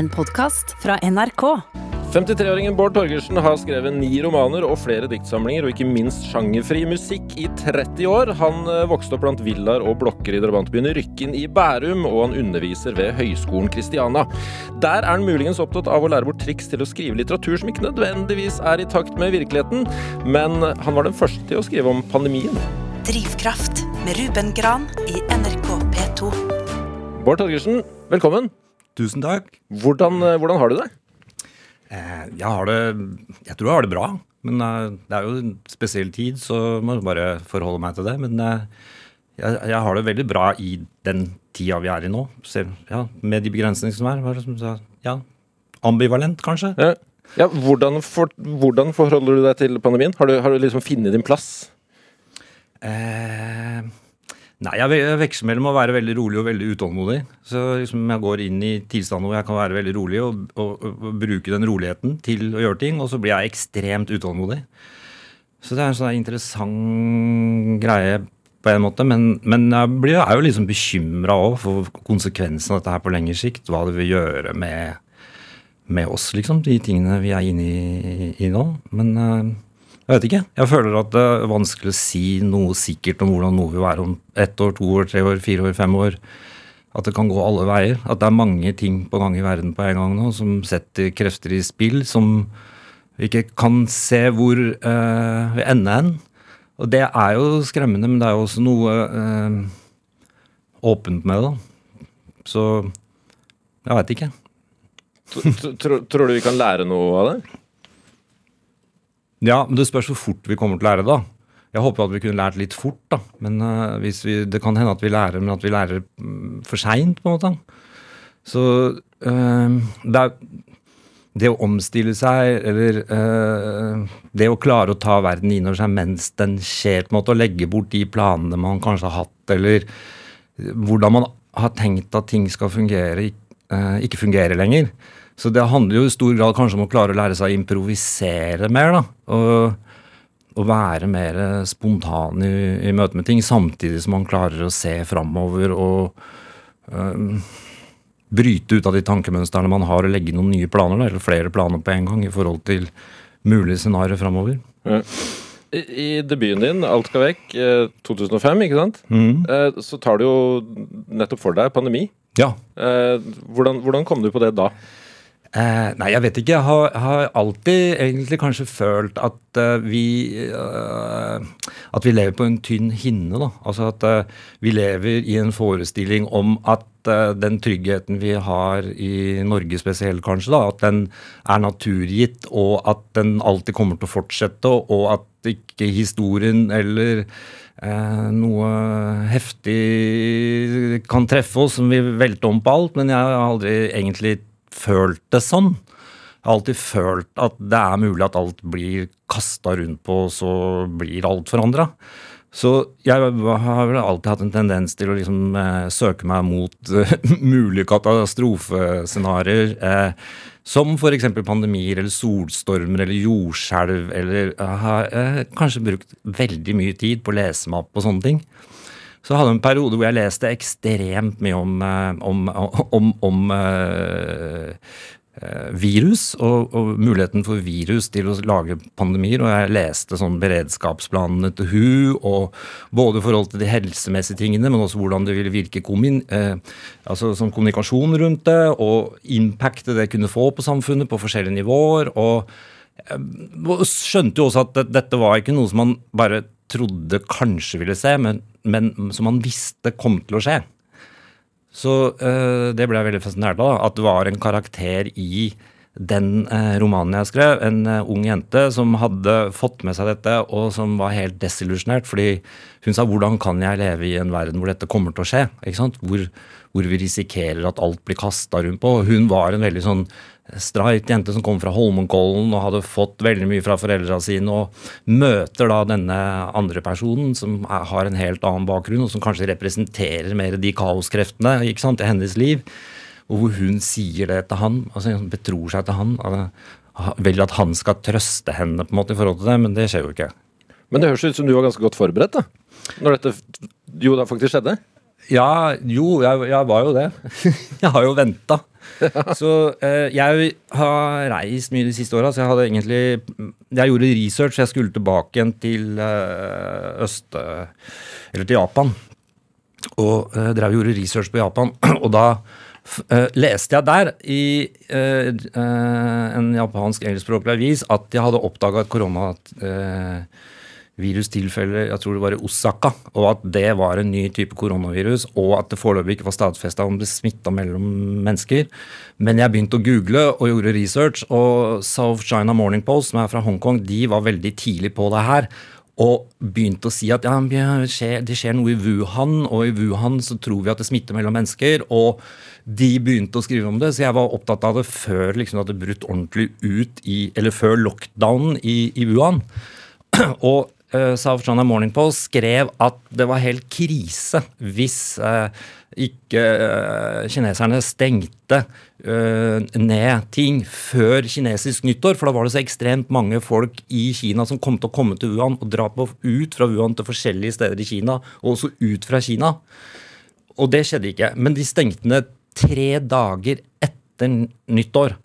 en podkast fra NRK. 53-åringen Bård Torgersen har skrevet ni romaner og flere diktsamlinger, og ikke minst sjangerfri musikk i 30 år. Han eh, vokste opp blant villaer og blokker i drabantbyen Rykken i Bærum, og han underviser ved Høgskolen Kristiana. Der er han muligens opptatt av å lære bort triks til å skrive litteratur som ikke nødvendigvis er i takt med virkeligheten, men han var den første til å skrive om pandemien. Drivkraft med Ruben Gran i NRK P2. Bård Torgersen, velkommen. Tusen takk. Hvordan, eh, hvordan har du det? Eh, jeg har det Jeg tror jeg har det bra. Men eh, det er jo en spesiell tid, så må jeg bare forholde meg til det. Men jeg, jeg har det veldig bra i den tida vi er i nå. Selv, ja, med de begrensningene som er. Ja, ambivalent, kanskje. Ja, ja hvordan, for, hvordan forholder du deg til pandemien? Har du, har du liksom funnet din plass? Eh, nei, jeg ve- veksler mellom å være veldig rolig og veldig utålmodig. Så liksom jeg går inn i tilstander hvor jeg kan være veldig rolig og, og, og, bruke den roligheten til å gjøre ting, og så blir jeg ekstremt utålmodig. Så det er en sånn interessant greie på en måte, men, men jeg blir, er jo liksom bekymra òg for konsekvensen av dette her på lengre sikt. Hva det vil gjøre med, med oss, liksom, de tingene vi er inne i, i nå. Men eh, jeg vet ikke. Jeg føler at det er vanskelig å si noe sikkert om hvordan noe vil være om ett år, to år, tre år, fire år, fem år. At det kan gå alle veier. At det er mange ting på gang i verden på en gang nå som setter krefter i spill som vi ikke kan se hvor øh, vi ender hen. Og det er jo skremmende, men det er jo også noe øh, åpent med det. Så jeg veit ikke. Tr- tr- Tror du vi kan lære noe av det? Ja, men det spørs hvor fort vi kommer til å lære da. Jeg håper at vi kunne lært litt fort, da. Men uh, vi, det kan hende at vi lærer, men at vi lærer mm, for seint, på en måte. Så uh, det er det å omstille seg, eller uh, det å klare å ta verden inn over seg mens den skjer, på en måte, og legge bort de planene man kanskje har hatt, eller hvordan man har tenkt at ting skal fungere, eh, ikke fungere lenger. Så det handler jo i stor grad kanskje om å klare å lære seg å improvisere mer, da. Og, og være mer spontan i, i møte med ting, samtidig som man klarer å se framover og øh, bryte ut av de tankemønstrene man har, og legge noen nye planer, da, eller flere planer på en gang, i forhold til mulige scenarioer framover. I, I debuten din, 'Alt skal vekk', eh, 2005, ikke sant? Mm. Så tar du jo nettopp for deg pandemi. Ja. Eh, Hvordan, hvordan kom du på det da? Eh, nei, jeg vet ikke. Jeg har, har alltid egentlig kanskje følt at uh, vi uh, At vi lever på en tynn hinne, da. Altså at uh, vi lever i en forestilling om at den tryggheten vi har i Norge spesielt, kanskje, da, at den er naturgitt, og at den alltid kommer til å fortsette, og at ikke historien eller noe heftig kan treffe oss som vil velte om på alt, men jeg har aldri egentlig følt det sånn. Jeg har alltid følt at det er mulig at alt blir kasta rundt på, og så blir alt forandra. Så jeg har vel alltid hatt en tendens til å liksom eh, søke meg mot eh, mulige katastrofescenarioer. Eh, som f.eks. pandemier eller solstormer eller jordskjelv. Eller jeg har eh, kanskje brukt veldig mye tid på å lese meg opp på sånne ting. Så jeg hadde en periode hvor jeg leste ekstremt mye om, eh, om, om, om eh, eh, virus og, og muligheten for virus til å lage pandemier. Og jeg leste sånn beredskapsplanene til WHO, og både i forhold til de helsemessige tingene, men også hvordan det ville virke kommun, eh, altså som kommunikasjon rundt det, og impactet det kunne få på samfunnet på forskjellige nivåer. og jeg skjønte jo også at dette var ikke noe som man bare trodde kanskje ville se, men, men som man visste kom til å skje. Så eh, det ble jeg veldig fascinert av. At det var en karakter i den eh, romanen jeg skrev. En eh, ung jente som hadde fått med seg dette, og som var helt desillusjonert. Fordi hun sa 'hvordan kan jeg leve i en verden hvor dette kommer til å skje'? Ikke? Hvor, hvor vi risikerer at alt blir kasta rundt på. Hun var en veldig sånn streit jente som kom fra Holmenkollen og hadde fått veldig mye fra foreldra sine, og møter da denne andre personen som er, har en helt annen bakgrunn, og som kanskje representerer mer de kaoskreftene ikke sant, i hennes liv. Og hvor hun sier det til han, altså hun betror seg til han. altså, Vil at han skal trøste henne på en måte i forhold til det, men det skjer jo ikke. Men det høres ut som du var ganske godt forberedt, da. Når dette jo da faktisk skjedde. Ja, jo, jeg, jeg var jo det. jeg har jo venta. Så eh, jeg har reist mye de siste åra, så jeg hadde egentlig Jeg gjorde research, jeg skulle tilbake igjen til eh, øst... Eller til Japan. Og eh, drev og gjorde research på Japan. Og da uh, leste jeg der i uh, en japansk engelskspråklig avis at de hadde oppdaga et koronavirustilfelle, jeg tror det var i Osaka, og at det var en ny type koronavirus, og at det foreløpig ikke var stadfesta om det smitta mellom mennesker. Men jeg begynte å google og gjorde research, og South China Morning Post, som er fra Hongkong, de var veldig tidlig på det her og begynte å si at ja, det skjer, noe i Wuhan, og i Wuhan så tror vi at det smitter mellom mennesker. Og de begynte å skrive om det, så jeg var opptatt av det før liksom, det hadde brutt ordentlig ut i Eller før lockdownen i, i Wuhan. Og South China Morning Post skrev at det var helt krise hvis uh, ikke uh, kineserne stengte ned ting før kinesisk nyttår. For da var det så ekstremt mange folk i Kina som kom til å komme til Wuhan og dra på, ut fra Wuhan til forskjellige steder i Kina, og også ut fra Kina. Og det skjedde ikke. Men de stengte ned tre dager etter nyttår.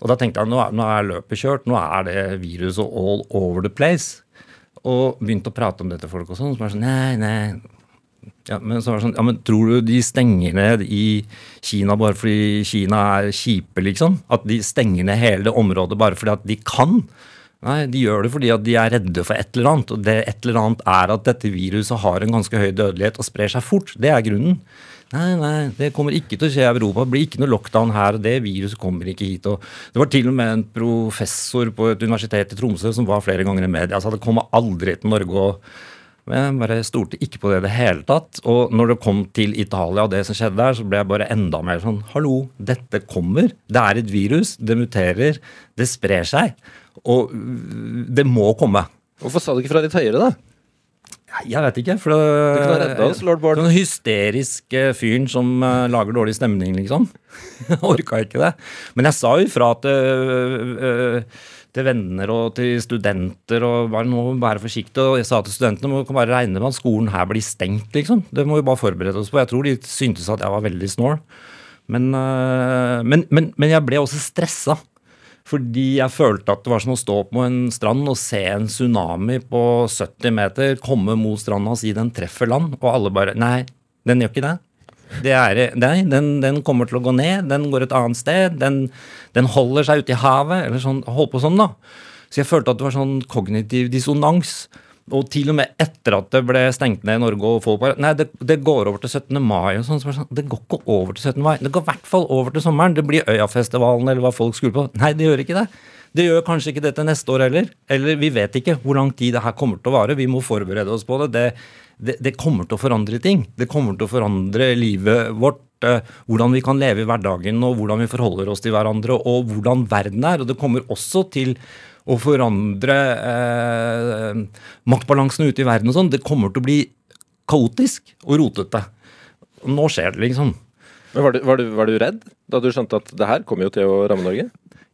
Og da tenkte jeg nå er, nå er løpet kjørt, nå er det viruset all over the place. Og begynte å prate om det til folk og sånn. Så var det sånn Nei, nei, ja, men så var det sånn, ja, men Tror du de stenger ned i Kina bare fordi Kina er kjipe, liksom? At de stenger ned hele det området bare fordi at de kan? Nei, de gjør det fordi at de er redde for et eller annet. Og det et eller annet er at dette viruset har en ganske høy dødelighet og sprer seg fort. Det er grunnen. Nei, nei, det kommer ikke til å skje i Europa. Det blir ikke noe lockdown her. Det viruset kommer ikke hit. Og det var til og med en professor på et universitet i Tromsø som var flere ganger i media. Altså, det kommer aldri til Norge. og jeg bare stolte ikke på det i det hele tatt. Og når det kom til Italia og det som skjedde der, så ble jeg bare enda mer sånn Hallo, dette kommer. Det er et virus. Det muterer. Det sprer seg. Og det må komme. Hvorfor sa du ikke fra litt høyere, da? Jeg vet ikke. for Du kunne redda oss, lord Bård. Den hysteriske fyren som uh, lager dårlig stemning, liksom. Orka ikke det. Men jeg sa jo ifra til, uh, uh, til venner og til studenter og bare nå være forsiktig. Og jeg sa til studentene må bare regne med at skolen her blir stengt, liksom. Det må vi bare forberede oss på. Jeg tror de syntes at jeg var veldig snål. Men, uh, men, men, men jeg ble også stressa. Fordi jeg følte at det var som å stå på en strand og se en tsunami på 70 meter komme mot stranda og si den treffer land, og alle bare Nei, den gjør ikke det. Det er, nei, den, den, kommer til å gå ned, den går et annet sted. Den, den holder seg ute i havet, eller sånn, holdt på sånn, da. Så jeg følte at det var sånn kognitiv dissonans. Og til og med etter at det ble stengt ned i Norge og folk bare Nei, det, det, går over til 17. mai og sånn. Så sånn det går ikke over til 17. mai. Det går i hvert fall over til sommeren. Det blir Øyafestivalen eller hva folk skulle på. Nei, det gjør ikke det. Det gjør kanskje ikke det til neste år heller. Eller vi vet ikke hvor lang tid det her kommer til å vare. Vi må forberede oss på det. Det, det, det, kommer til å forandre ting. Det kommer til å forandre livet vårt. Eh, hvordan vi kan leve i hverdagen, og hvordan vi forholder oss til hverandre, og hvordan verden er. Og det kommer også til å forandre eh, maktbalansen ute i verden og sånn. Det kommer til å bli kaotisk og rotete. Nå skjer det, liksom. Men var du, var, du, var du, redd da du skjønte at det her kommer jo til å ramme Norge?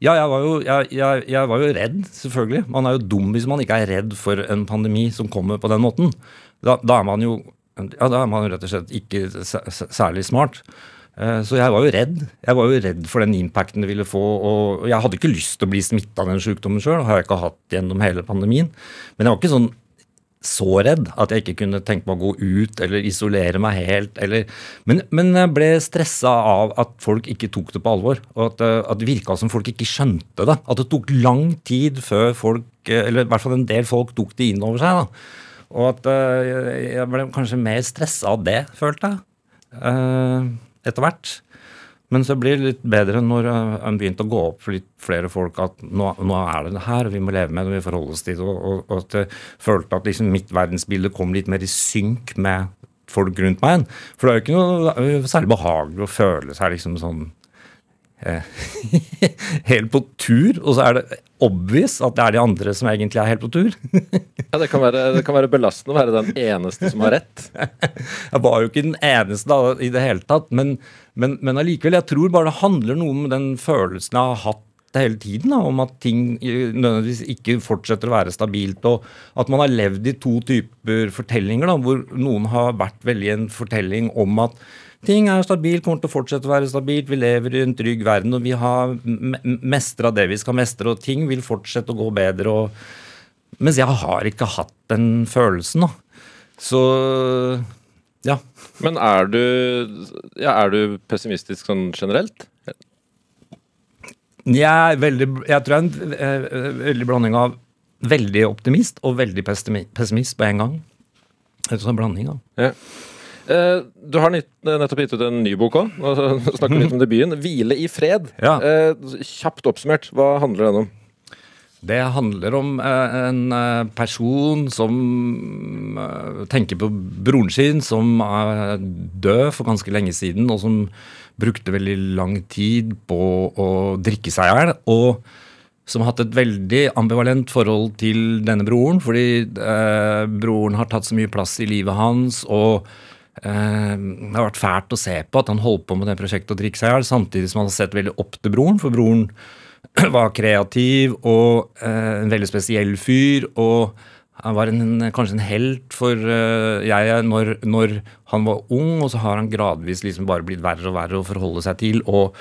Ja, jeg var, jo, jeg, jeg, jeg var, jo, redd, selvfølgelig. Man er jo dum hvis man ikke er redd for en pandemi som kommer på den måten da, da, er man jo ja, da er man rett og slett ikke særlig smart. Eh, så jeg var jo redd. Jeg var jo redd for den impacten det ville få. Og jeg hadde ikke lyst til å bli smitta av den sykdommen sjøl, har jeg ikke hatt gjennom hele pandemien. Men jeg var ikke sånn så redd at jeg ikke kunne tenke meg å gå ut eller isolere meg helt. Eller, men, men, jeg ble stressa av at folk ikke tok det på alvor. Og at, eh, at det virka som folk ikke skjønte det. At det tok lang tid før folk, eh, eller i hvert fall en del folk, tok det inn over seg. da. Og at jeg ble kanskje mer stressa av det, følte jeg. Uh, etter hvert. Men så blir det litt bedre når en begynte å gå opp for litt flere folk at nå, nå er det det her, vi må leve med det, vi forholder oss til det. Og, og, at jeg følte at liksom mitt verdensbilde kom litt mer i synk med folk rundt meg. For det er jo ikke noe særlig behagelig å føle seg liksom sånn helt på tur, og så er det obvious at det er de andre som egentlig er helt på tur. ja, det kan, være, det kan, være, belastende å være den eneste som har rett. jeg var jo ikke den eneste da, i det hele tatt, men, men, men allikevel. Jeg tror bare det handler noe om den følelsen jeg har hatt hele tiden, da, om at ting nødvendigvis ikke fortsetter å være stabilt. Og at man har levd i to typer fortellinger, da, hvor noen har vært veldig en fortelling om at ting er stabilt, kommer til å fortsette å være stabilt. Vi lever i en trygg verden, og vi har mestra det vi skal mestre, og ting vil fortsette å gå bedre. Og, mens jeg har ikke hatt den følelsen, da. Så ja. Men er du, ja, er du pessimistisk sånn generelt? Jeg er veldig Jeg tror jeg er en eh, veldig blanding av veldig optimist og veldig pessimist på en gang. En sånn blanding, da. Ja. Eh, du har nettopp gitt ut en ny bok òg. Snakker litt om debuten. 'Hvile i fred'. Ja. Eh, kjapt oppsummert, hva handler den om? Det handler om eh, en person som tenker på broren sin, som er død for ganske lenge siden, og som brukte veldig lang tid på å drikke seg i hjel. Og som har hatt et veldig ambivalent forhold til denne broren, fordi eh, broren har tatt så mye plass i livet hans. og eh, Det har vært fælt å se på at han holdt på med det prosjektet å drikke seg i hjel, samtidig som han har sett veldig opp til broren, for broren var kreativ og eh, en veldig spesiell fyr. og han var en, kanskje en helt for uh, jeg når, når, han var ung, og så har han gradvis liksom bare blitt verre og verre å forholde seg til. og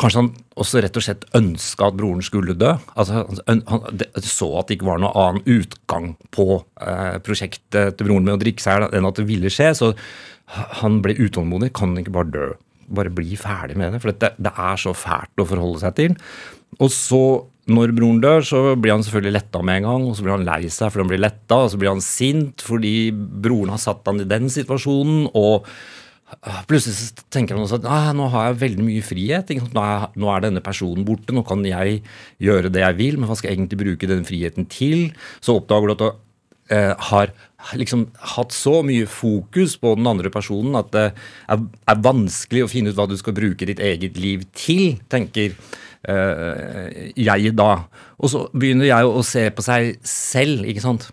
Kanskje han også rett og slett ønska at broren skulle dø. Altså, han, han så at det ikke var noen annen utgang på eh, prosjektet til broren med å drikke seg enn at det ville skje. Så han ble utålmodig. Kan han ikke bare dø? Bare bli ferdig med det. For det, det er så fælt å forholde seg til. Og så når broren dør, så blir han selvfølgelig letta med en gang. Og så blir han lei seg fordi han blir letta, og så blir han sint fordi broren har satt han i den situasjonen. og ah, Plutselig tenker han også at ah, nå har jeg veldig mye frihet. Nå er, nå er, denne personen borte, nå kan jeg gjøre det jeg vil. Men hva skal jeg egentlig bruke den friheten til? Så oppdager du at du eh, har liksom hatt så mye fokus på den andre personen at det er, er vanskelig å finne ut hva du skal bruke ditt eget liv til, tenker øh, jeg da. Og så begynner jeg å se på seg selv, ikke sant.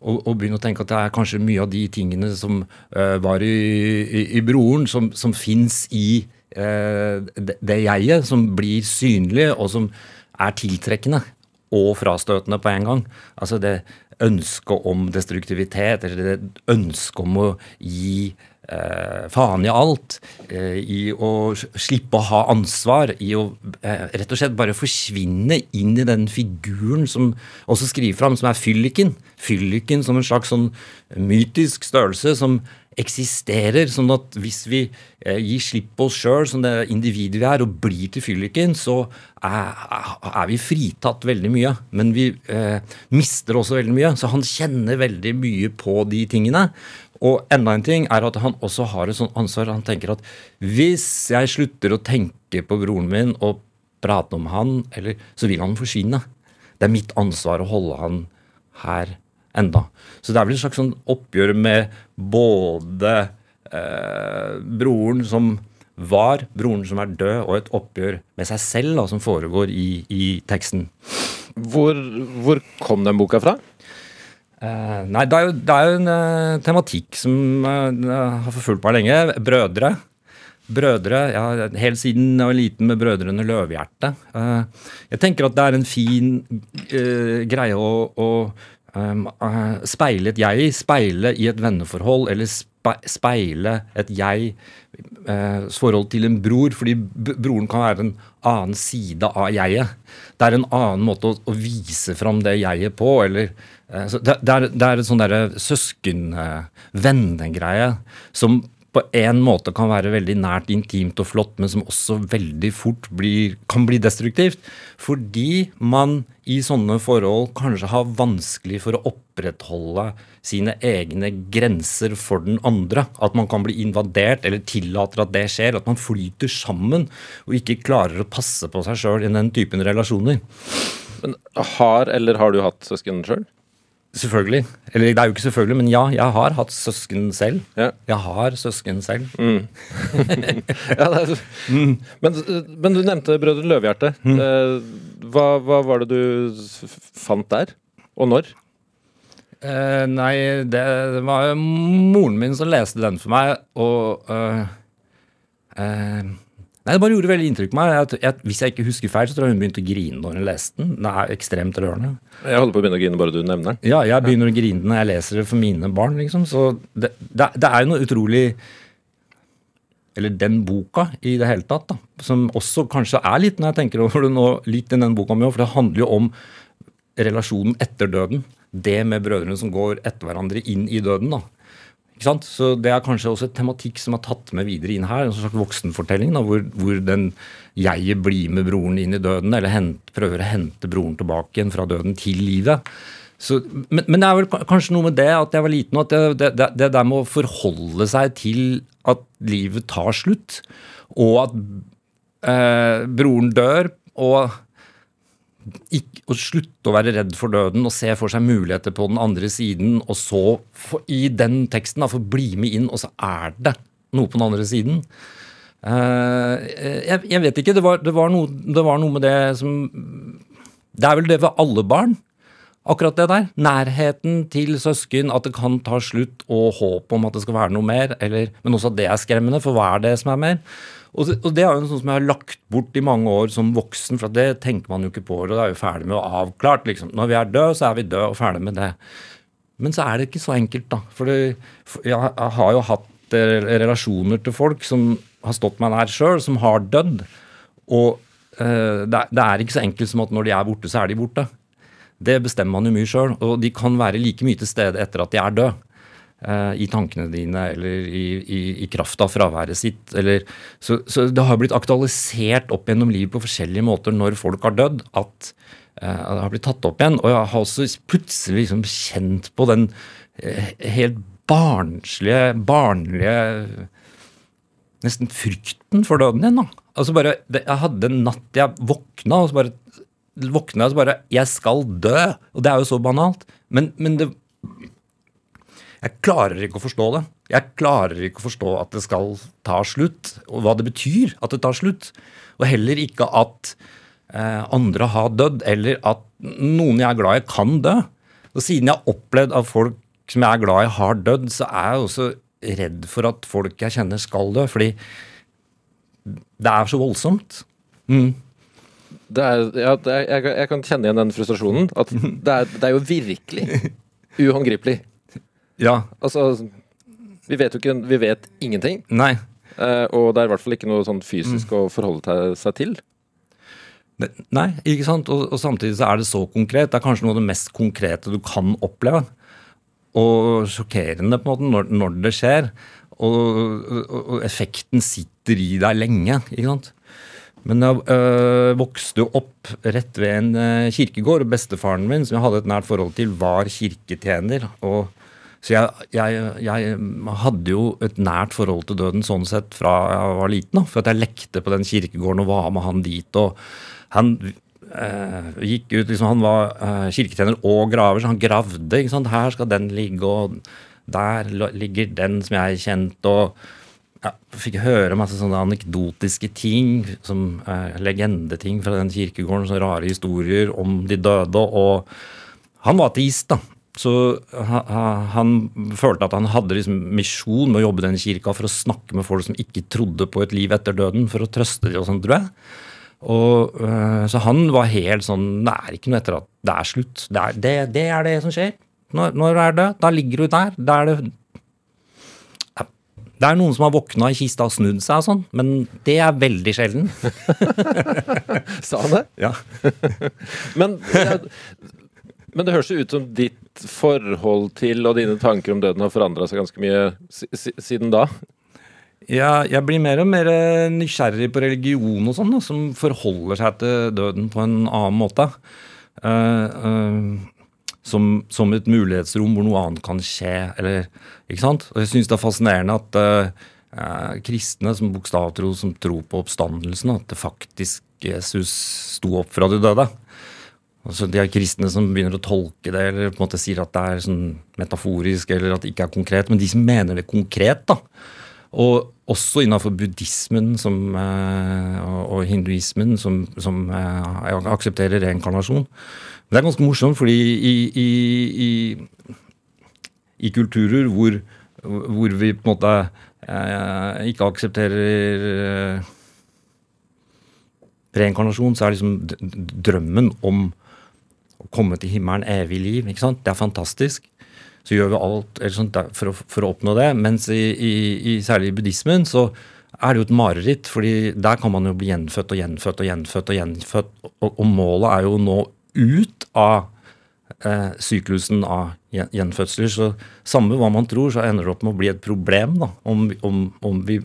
Og, og begynne å tenke at det er kanskje mye av de tingene som øh, var i, i, i, broren, som, som fins i øh, det, det jeget, som blir synlig, og som er tiltrekkende og frastøtende på en gang. Altså det ønsket om destruktivitet, eller det ønsket om å gi eh, faen i alt. Eh, I å slippe å ha ansvar. I å eh, rett og slett bare forsvinne inn i den figuren som også skriver fram, som er fylliken. Fylliken som en slags sånn mytisk størrelse som eksisterer. Sånn at hvis vi eh, gir slipp på oss sjøl som det individet vi er, og blir til fylliken, så er, er, vi fritatt veldig mye. Men vi eh, mister også veldig mye. Så han kjenner veldig mye på de tingene. Og enda en ting er at han også har et sånt ansvar. Han tenker at hvis jeg slutter å tenke på broren min og prate om han, eller, så vil han forsvinne. Det er mitt ansvar å holde han her enda. Så det er vel et slags sånn oppgjør med både eh, broren som var, broren som er død, og et oppgjør med seg selv da, som foregår i, i teksten. Hvor, hvor kom den boka fra? Eh, nei, det er jo, det er jo en uh, tematikk som uh, har forfulgt meg lenge. Brødre. Brødre, ja, Helt siden jeg var liten med Brødrene Løvehjerte. jeg tenker at det er en fin greie å, å speile et jeg, speile i et venneforhold, eller speile et jegs forhold til en bror, fordi broren kan være en annen side av jeget. Det er en annen måte å, å vise fram det jeget på, eller Eh, det, det, er, det er et sånn søsken-vennegreie som på en måte kan være veldig nært intimt og flott, men som også veldig fort blir, kan bli destruktivt. Fordi man i sånne forhold kanskje har vanskelig for å opprettholde sine egne grenser for den andre. At man kan bli invadert eller tillater at det skjer. At man flyter sammen og ikke klarer å passe på seg sjøl i den typen relasjoner. Men har eller har du hatt søsken sjøl? Selvfølgelig. Eller det er jo ikke selvfølgelig, men ja, jeg har hatt søsken selv. Ja. Jeg har søsken selv. Mm. ja, er, mm. men, men, du nevnte Brødre Løvehjerte. Mm. Eh, hva, hva, var det du fant der, og når? Eh, nei, det, det, var moren min som leste den for meg, og uh, uh, Nei, Det bare gjorde veldig inntrykk på meg. Jeg, jeg, hvis jeg ikke husker feil, så tror jeg hun begynte å grine når hun leste den. Det er ekstremt rørende. Jeg holder på å begynne å grine bare du nevner den. Ja, jeg begynner å grine når jeg leser det for mine barn. liksom. Så det, det, det er jo noe utrolig eller den boka i det hele tatt, da, som også kanskje er litt, når jeg tenker over det nå, litt i den boka mi òg, for det handler jo om relasjonen etter døden. Det med brødrene som går etter hverandre inn i døden. da. Ikke sant? Så Det er kanskje også et tematikk som er tatt med videre inn her. En slags voksenfortelling da, hvor, hvor den jeget blir med broren inn i døden, eller hent, prøver å hente broren tilbake igjen fra døden til livet. Så, men, men, det er vel kanskje noe med det at jeg var liten, og at det, det, det der med å forholde seg til at livet tar slutt, og at eh, broren dør, og ikke, å slutte å være redd for døden og se for seg muligheter på den andre siden, og så for, i den teksten da, for bli med inn, og så er det noe på den andre siden. Uh, jeg, jeg, vet ikke. Det var, det, var noe, det var, noe, med det som Det er vel det ved alle barn. Akkurat det der. Nærheten til søsken, at det kan ta slutt, og håp om at det skal være noe mer. Eller, men også at det er skremmende, for hva er det som er mer? Og det, er jo noe som jeg har lagt bort i mange år som voksen, for det tenker man jo ikke på. Og det er jo ferdig med å avklart. liksom. Når vi er døde, så er vi døde, og ferdig med det. Men så er det ikke så enkelt, da. For, jeg, har jo hatt eh, relasjoner til folk som har stått meg nær sjøl, som har dødd. Og eh, det, er ikke så enkelt som at når de er borte, så er de borte. Det bestemmer man jo mye sjøl. Og de kan være like mye til stede etter at de er døde. Eh, i tankene dine eller i, i, i kraft av fraværet sitt. Eller, så, så, det har blitt aktualisert opp gjennom livet på forskjellige måter når folk har dødd, at uh, det har blitt tatt opp igjen. Og jeg har også plutselig liksom kjent på den uh, helt barnslige, barnlige Nesten frykten for døden igjen. da. Altså bare, Jeg hadde en natt jeg våkna, og så bare våkna jeg så bare Jeg skal dø! Og det er jo så banalt. Men, men det jeg klarer ikke å forstå det. Jeg klarer ikke å forstå at det skal ta slutt, og hva det betyr at det tar slutt. Og heller ikke at eh, andre har dødd, eller at noen jeg er glad i, kan dø. Og siden jeg har opplevd at folk som jeg er glad i, har dødd, så er jeg også redd for at folk jeg kjenner, skal dø. Fordi det er så voldsomt. Mm. Det er, ja, er, jeg, jeg, kan kjenne igjen den frustrasjonen. At det er, det er jo virkelig uhåndgripelig. Ja. Altså, vi vet jo ikke Vi vet ingenting. Nei. Eh, og det er i hvert fall ikke noe sånn fysisk mm. å forholde seg til. Nei, ikke sant. Og, og, samtidig så er det så konkret. Det er kanskje noe av det mest konkrete du kan oppleve. Og sjokkerende på en måte når, når det skjer. Og, og, og, effekten sitter i deg lenge. ikke sant? Men jeg øh, vokste jo opp rett ved en øh, kirkegård. og Bestefaren min, som jeg hadde et nært forhold til, var kirketjener. og så jeg, jeg, jeg, hadde jo et nært forhold til døden sånn sett fra jeg var liten. Da, for at jeg lekte på den kirkegården og var med han dit. og Han eh, gikk ut, liksom Han var eh, kirketjener og graver, så han gravde. ikke sant, Her skal den ligge, og der ligger den som jeg kjente. og jeg fikk høre masse sånne anekdotiske ting, som eh, legendeting fra den kirkegården. Så rare historier om de døde. Og han var ateist, da. Så han følte at han hadde liksom misjon med å jobbe i den kirka for å snakke med folk som ikke trodde på et liv etter døden, for å trøste dem og sånn, tror jeg. Og, øh, så han var helt sånn Det er ikke noe etter at det er slutt. Det er det, det, er det som skjer. Når, når er det? Da ligger du der. Da er det det er noen som har våkna i kista og snudd seg og sånn, men det er veldig sjelden. Sa han det? Ja. men, men det høres jo ut som ditt forhold til og dine tanker om døden har forandra seg ganske mye siden da? Ja, jeg blir mer og mer eh, nysgjerrig på religion og sånn, som forholder seg til døden på en annen måte. Uh, uh, som, som, et mulighetsrom hvor noe annet kan skje. Eller, ikke sant? Og jeg syns det er fascinerende at uh, kristne som bokstavtro som tror på oppstandelsen, at det faktisk Jesus sto opp fra de døde. Altså, de er kristne som begynner å tolke det, eller på en måte sier at det er sånn metaforisk, eller at det ikke er konkret. Men de som mener det konkret, da. Og også innafor buddhismen som, eh, og hinduismen, som, som eh, aksepterer reinkarnasjon. Det er ganske morsomt, fordi i, i, i, i kulturer hvor, hvor, vi på en måte eh, ikke aksepterer reinkarnasjon, så er liksom drømmen om å komme til himmelen, evig liv. ikke sant? Det er fantastisk. Så gjør vi alt sånt, for, å, for, å, oppnå det. Mens i, i, i, særlig i buddhismen så er det jo et mareritt, fordi der kan man jo bli gjenfødt og gjenfødt og gjenfødt. Og gjenfødt, og, og målet er jo nå ut av eh, syklusen av gjenfødsler. Så samme hva man tror, så ender det opp med å bli et problem, da. Om, om, om vi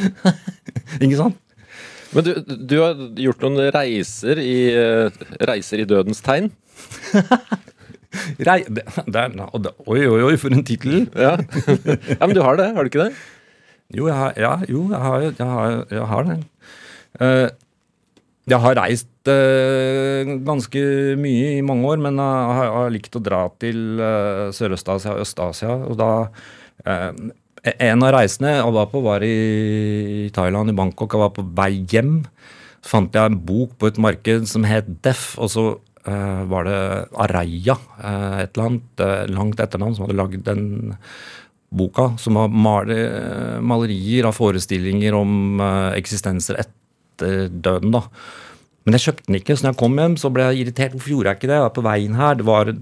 Ikke sant? Men du, du, har gjort noen reiser i, uh, reiser i dødens tegn? Rei, det, det er, oi, oi, oi, for en tittel! Ja. ja. men du har det, har du ikke det? Jo, jeg har, ja, jo, jeg har, jeg har, jeg har det. Uh, jeg har reist uh, ganske mye i mange år, men jeg har, har likt å dra til uh, Sørøst-Asia og Øst-Asia. Og da En av reisene jeg var på, var i Thailand, i Bangkok. Jeg var på vei hjem. Så fant jeg en bok på et marked som het Def, og så uh, var det Araya, uh, et eller annet langt etternavn, som hadde lagd den boka, som har mal malerier av forestillinger om eksistenser etter døden. da. Men jeg kjøpte den ikke, så når jeg kom hjem, så ble jeg irritert. Hvorfor gjorde jeg ikke det? Jeg var på veien her. det var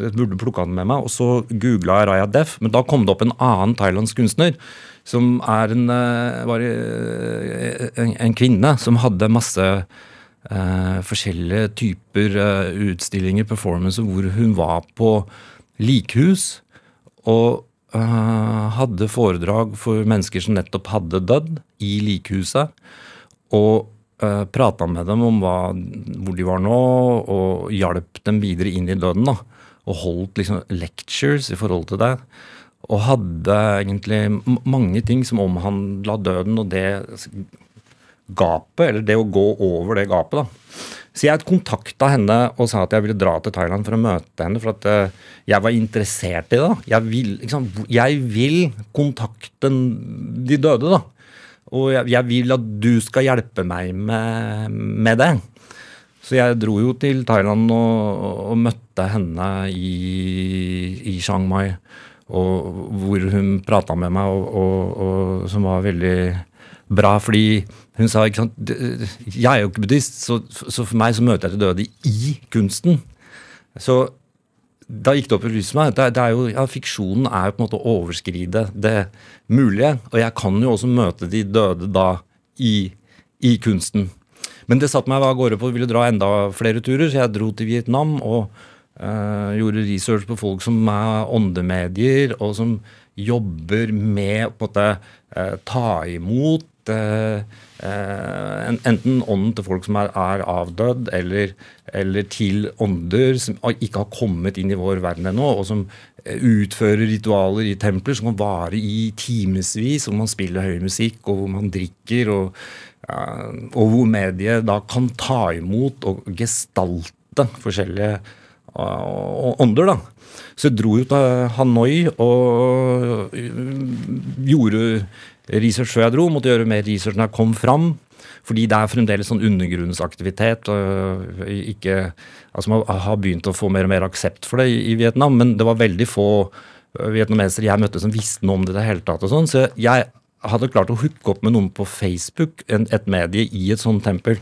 jeg burde plukka den med meg. Og så googla jeg Raya Def, men da kom det opp en annen thailandsk kunstner. Som er en, var en, en kvinne som hadde masse eh, forskjellige typer eh, utstillinger, performances, hvor hun var på likhus og eh, hadde foredrag for mennesker som nettopp hadde dødd, i likhuset. Og eh, prata med dem om hva, hvor de var nå, og hjalp dem videre inn i døden. da, Og holdt liksom lectures i forhold til det. Og hadde egentlig mange ting som omhandla døden og det gapet, eller det å gå over det gapet. da. Så jeg kontakta henne og sa at jeg ville dra til Thailand for å møte henne. For at uh, jeg var interessert i det. da. Jeg vil, liksom, jeg vil kontakte de døde, da. Og jeg, jeg, vil at du skal hjelpe meg med, med, det. Så jeg dro jo til Thailand og, og møtte henne i, i Chiang Mai. Og, hvor hun prata med meg, og, og, som var veldig bra. fordi hun sa ikke sant, Jeg er jo ikke buddhist, så, så for meg så møter jeg til døde i kunsten. Så da gikk det opp i lyset meg. Det, det er jo, ja, Fiksjonen er jo på en måte å overskride det mulige. Og jeg kan jo også møte de døde da i, i kunsten. Men det satte meg av gårde på å ville dra enda flere turer, så jeg dro til Vietnam og øh, gjorde research på folk som er åndemedier, og som jobber med å øh, ta imot Eh, enten ånden til folk som er, er avdødd, eller, eller, til ånder som ikke har kommet inn i vår verden ennå, og som eh, utfører ritualer i templer som kan vare i timevis, hvor man spiller høy musikk, og hvor man drikker, og, og hvor mediet da kan ta imot og gestalte forskjellige ånder. da. Så jeg dro jo til Hanoi og gjorde research før jeg dro. Måtte gjøre mer research når jeg kom fram. Fordi det er fremdeles sånn undergrunnsaktivitet. og ikke, altså Man har begynt å få mer og mer aksept for det i, Vietnam, men det var veldig få øh, vietnamesere jeg møtte som visste noe om det i det hele tatt. og sånn, Så jeg hadde klart å hooke opp med noen på Facebook, et medie i et sånt tempel.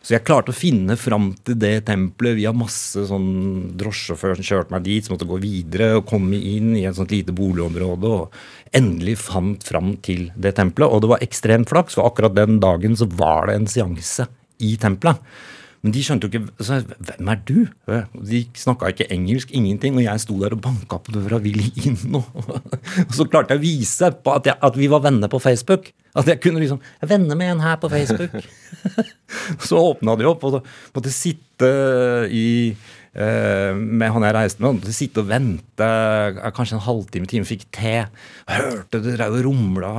Så jeg klarte å finne fram til det tempelet via masse sånn drosjesjåfører som kjørte meg dit, som måtte gå videre og komme inn i et sånt lite boligområde. Og endelig fant fram til det tempelet. Og det var ekstremt flaks, for akkurat den dagen så var det en seanse i tempelet. Men de skjønte jo ikke så, Hvem er du? De snakka ikke engelsk, ingenting. Og jeg sto der og banka på døra, vil inn. Og, og så klarte jeg å vise at, jeg, at, vi var venner på Facebook. At jeg kunne liksom Jeg er venner med en her på Facebook. så åpna de opp, og måtte sitte i Eh, med han jeg reiste med. måtte sitte og vente eh, kanskje en halvtime, time, fikk te. Hørte det drev og rumla,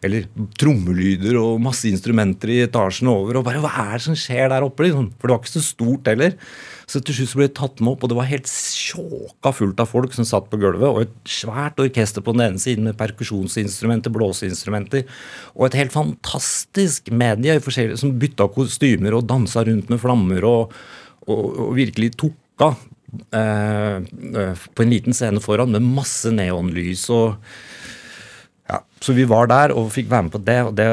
eller trommelyder og masse instrumenter i etasjen over. Og bare hva er det som skjer der oppe? Liksom? For det var ikke så stort heller. Så til slutt så ble det tatt med opp, og det var helt sjåka fullt av folk som satt på gulvet. Og et svært orkester på den ene siden med perkusjonsinstrumenter, blåseinstrumenter. Og et helt fantastisk medie som bytta kostymer og dansa rundt med flammer. og og, og virkelig tok eh, eh, på en liten scene foran med masse neonlys. og ja, Så vi var der og fikk være med på det. og det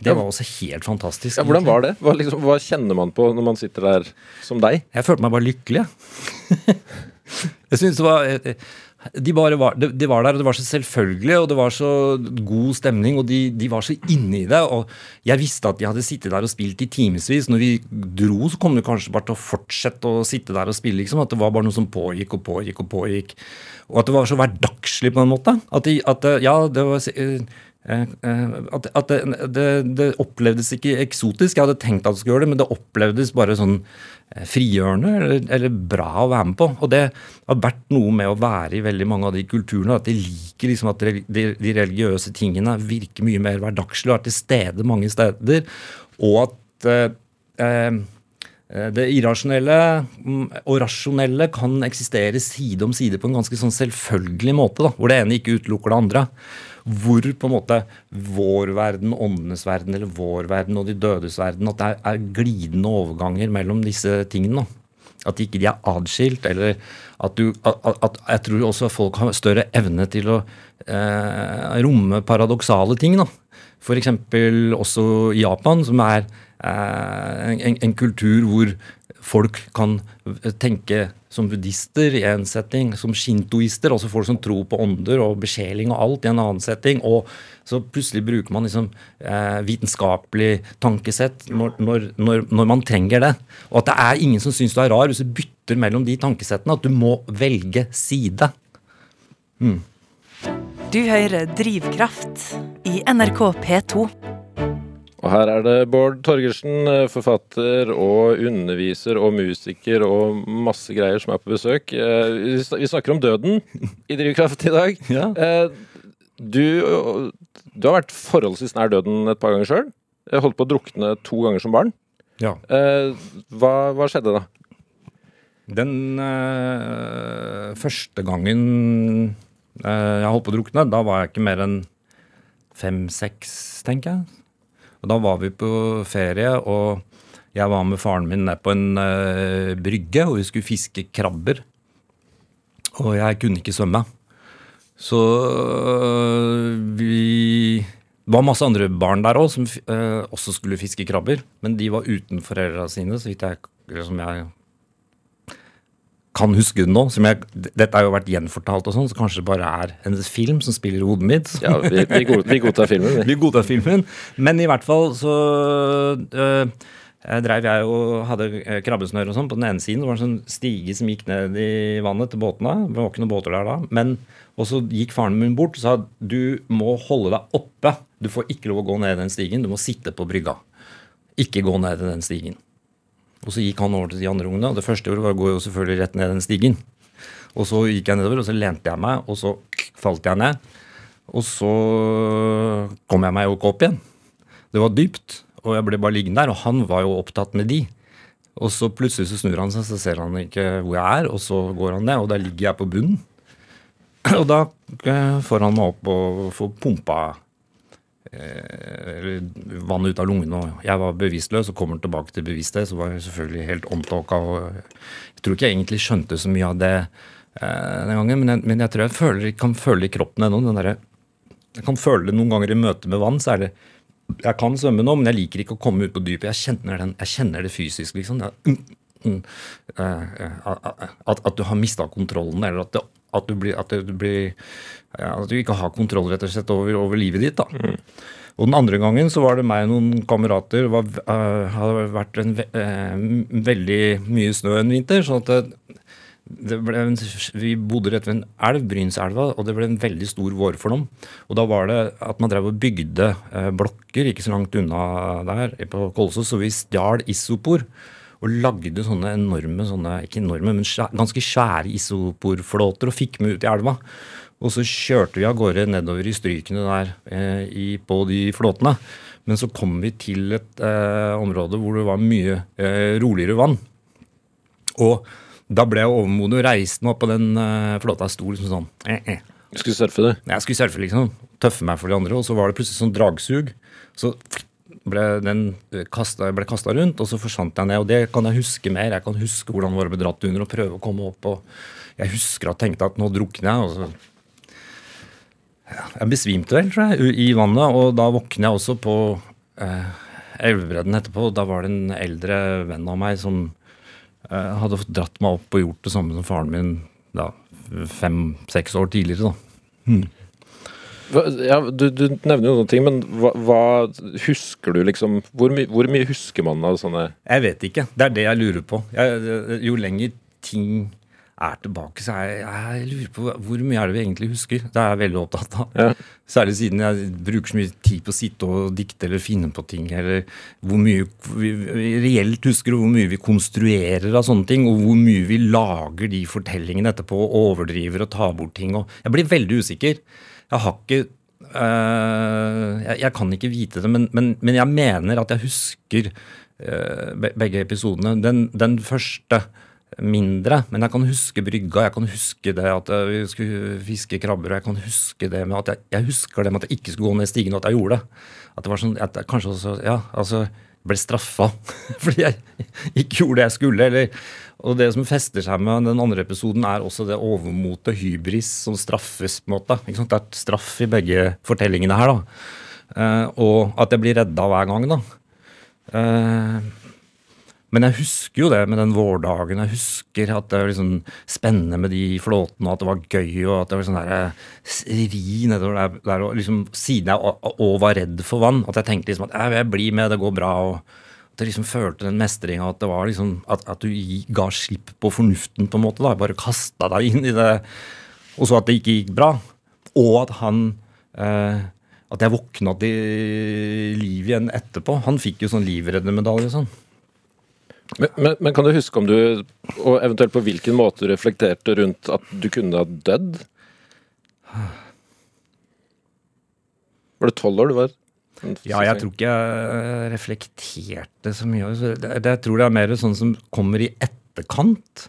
det var også helt fantastisk. Ja, Hvordan var det? Hva, liksom, hva, kjenner man på når man sitter der som deg? Jeg følte meg bare lykkelig. jeg synes det var, De, bare var, de, de var der, og det var så selvfølgelig, og det var så god stemning, og de, de var så inne i det. Og jeg visste at de hadde sittet der og spilt i timevis. Når vi dro, så kom de kanskje bare til å fortsette å sitte der og spille. liksom, At det var bare noe som pågikk og pågikk og pågikk. Og at det var så hverdagslig på en måte. At, de, at ja, det var eh, eh, at, at det, det, det, opplevdes ikke eksotisk. Jeg hadde tenkt at det skulle gjøre det, men det opplevdes bare sånn Eh, frigjørende eller, eller, bra å være med på. Og det har vært noe med å være i veldig mange av de kulturene. At de liker liksom at de, de religiøse tingene virker mye mer hverdagslige og er til stede mange steder. Og at eh, eh, det irrasjonelle mm, og rasjonelle kan eksistere side om side på en ganske sånn selvfølgelig måte. Da, hvor det ene ikke utelukker det andre hvor på en måte vår verden, åndenes verden eller vår verden og de dødes verden At det er, glidende overganger mellom disse tingene. At ikke de er atskilt. Eller at du at, at, Jeg tror også folk har større evne til å eh, romme paradoksale ting. da. F.eks. også Japan, som er eh, en, en kultur hvor folk kan tenke som buddhister i en setting, som shintoister, altså folk som tror på ånder og besjeling og alt, i en annen setting. Og så plutselig bruker man liksom eh, vitenskapelig tankesett når, når, når, man trenger det. Og at det er ingen som syns du er rar hvis du bytter mellom de tankesettene. At du må velge side. Mm. Du hører Drivkraft i NRK P2. Og her er det Bård Torgersen, eh, forfatter og underviser og musiker og masse greier som er på besøk. Eh, vi snakker om døden i Drivkraft i dag. Ja. Eh, du, du, har vært forholdsvis nær døden et par ganger sjøl. Holdt på å drukne to ganger som barn. Ja. Hva, hva skjedde da? Den øh, første gangen øh, jeg holdt på å drukne, da var jeg ikke mer enn fem-seks, tenker jeg. Og da var vi på ferie, og jeg var med faren min ned på en uh, brygge, og vi skulle fiske krabber. Og jeg kunne ikke svømme. Så uh, vi Det var masse andre barn der òg som uh, også skulle fiske krabber. Men de var uten foreldra sine, så vidt jeg, som jeg kan huske det nå. som jeg, Dette har jo vært gjenfortalt, og sånn, så kanskje det bare er en film som spiller i hodet mitt. Ja, Vi, vi godtar filmen. Vi. vi godtar filmen. Men i hvert fall så øh, dreiv drev jeg og hadde øh, krabbesnøre og sånn. På den ene siden det var en sånn stige som gikk ned i vannet til båtene. Det var ikke noen båter der da. Men og så gikk faren min bort og sa du må holde deg oppe. Du får ikke lov å gå ned den stigen. Du må sitte på brygga. Ikke gå ned den stigen. Og så gikk han over til de andre ungene. og Det første gjorde, var å gå jo selvfølgelig rett ned den stigen. Og så gikk jeg nedover, og så lente jeg meg, og så falt jeg ned. Og så kom jeg meg jo ikke opp igjen. Det var dypt, og jeg ble bare liggende der. Og han var jo opptatt med de. Og så plutselig så snur han seg, så ser han ikke hvor jeg er, og så går han ned, og der ligger jeg på bunnen. Og da eh, får han meg opp og får pumpa vann ut av lungene. og Jeg var bevisstløs og kommer tilbake til bevissthet. Så var jeg selvfølgelig helt omtåka. Jeg tror ikke jeg egentlig skjønte så mye av det eh, den gangen, men jeg, men jeg tror jeg føler, kan føle i kroppen ennå. Jeg kan føle det noen ganger i møte med vann. så er det Jeg kan svømme nå, men jeg liker ikke å komme ut på dypet. Jeg kjenner, den, jeg kjenner det fysisk, liksom. Det mm, mm, uh, at, at, du har mista kontrollen, eller at det at du, blir, at du, blir, at du ikke har kontroll rett og slett over, over livet ditt. da. Mm. Og Den andre gangen så var det meg og noen kamerater. Det var, uh, hadde vært en, uh, veldig mye snø en vinter. sånn at det, det ble en, Vi bodde rett ved en elv, Brynselva, og det ble en veldig stor vårflom. Og da var det at man drev og bygde uh, blokker ikke så langt unna der på Kolsås, så vi stjal isopor og lagde sånne enorme, sånne, ikke enorme, men ganske svære isoporflåter og fikk med ut i elva. Og så kjørte vi av gårde nedover i strykene der eh, i, på de flåtene. Men så kom vi til et eh, område hvor det var mye eh, roligere vann. Og da ble jeg overmodig og reiste meg opp på den eh, flåta. Jeg sto liksom sånn. Eh, eh. Du skulle surfe, du? Jeg skulle surfe, liksom. Tøffe meg for de andre. Og så var det plutselig sånn dragsug. Så ble den kastet, ble kasta rundt, og så forsvant jeg ned. Og det kan jeg huske mer. Jeg kan huske hvordan det bli dratt under og prøve å komme opp. og Jeg husker at jeg tenkte at nå drukner jeg. og så Jeg besvimte vel, tror jeg, i vannet. Og da våkner jeg også på eh, elvebredden etterpå. Da var det en eldre venn av meg som eh, hadde fått dratt meg opp og gjort det samme som faren min da, fem-seks år tidligere. da. Hva- Ja, du, du nevner jo noen ting, men hva, hva husker du liksom hvor, my, hvor mye husker man av sånne Jeg vet ikke. Det er det jeg lurer på. Jeg, jo lenger ting er tilbake, så er jeg, jeg lurer på hvor mye er det vi egentlig husker. Det er jeg veldig opptatt av. Ja. Særlig siden jeg bruker så mye tid på å sitte og dikte eller finne på ting. Eller hvor mye vi vi reelt husker, og hvor mye vi konstruerer av sånne ting. Og hvor mye vi lager de fortellingene etterpå, og overdriver og tar bort ting. Og jeg blir veldig usikker. Jeg har ikke øh, jeg, jeg kan ikke vite det, men, men, men jeg mener at jeg husker øh, begge episodene. Den, den første mindre, men jeg kan huske brygga. Jeg kan huske det at øh, vi skulle fiske krabber, og jeg kan huske det med at jeg, jeg husker det med at jeg ikke skulle gå ned stigen, og at jeg gjorde det. At det var sånn, at jeg kanskje også, ja, altså ble straffa fordi jeg ikke gjorde det jeg skulle. eller og det som fester seg med den andre episoden, er også det overmotet hybris som straffes. på en måte. Det er straff i begge fortellingene her. da. Eh, og at jeg blir redda hver gang, da. Eh, men jeg husker jo det med den vårdagen. Jeg husker at det var liksom spennende med de flåtene, og at det var gøy, og at det var sånn der eh, ri nedover der, der og liksom, Siden jeg òg var redd for vann, at jeg tenkte liksom at «Jeg- jeg blir med, det går bra. og jeg liksom følte den mestringa, at det var liksom at, at du ga slipp på fornuften, på en måte. da, Bare kasta deg inn i det. Og så at det ikke gikk bra. Og at han eh, At jeg våkna til liv igjen etterpå. Han fikk jo sånn livreddermedalje og sånn. men, men, men kan du huske om du, og eventuelt på hvilken måte du reflekterte rundt at du kunne ha dødd? Var det tolv år du var? Ja, jeg tror ikke jeg reflekterte så mye. Jeg tror det er mer sånn som kommer i etterkant.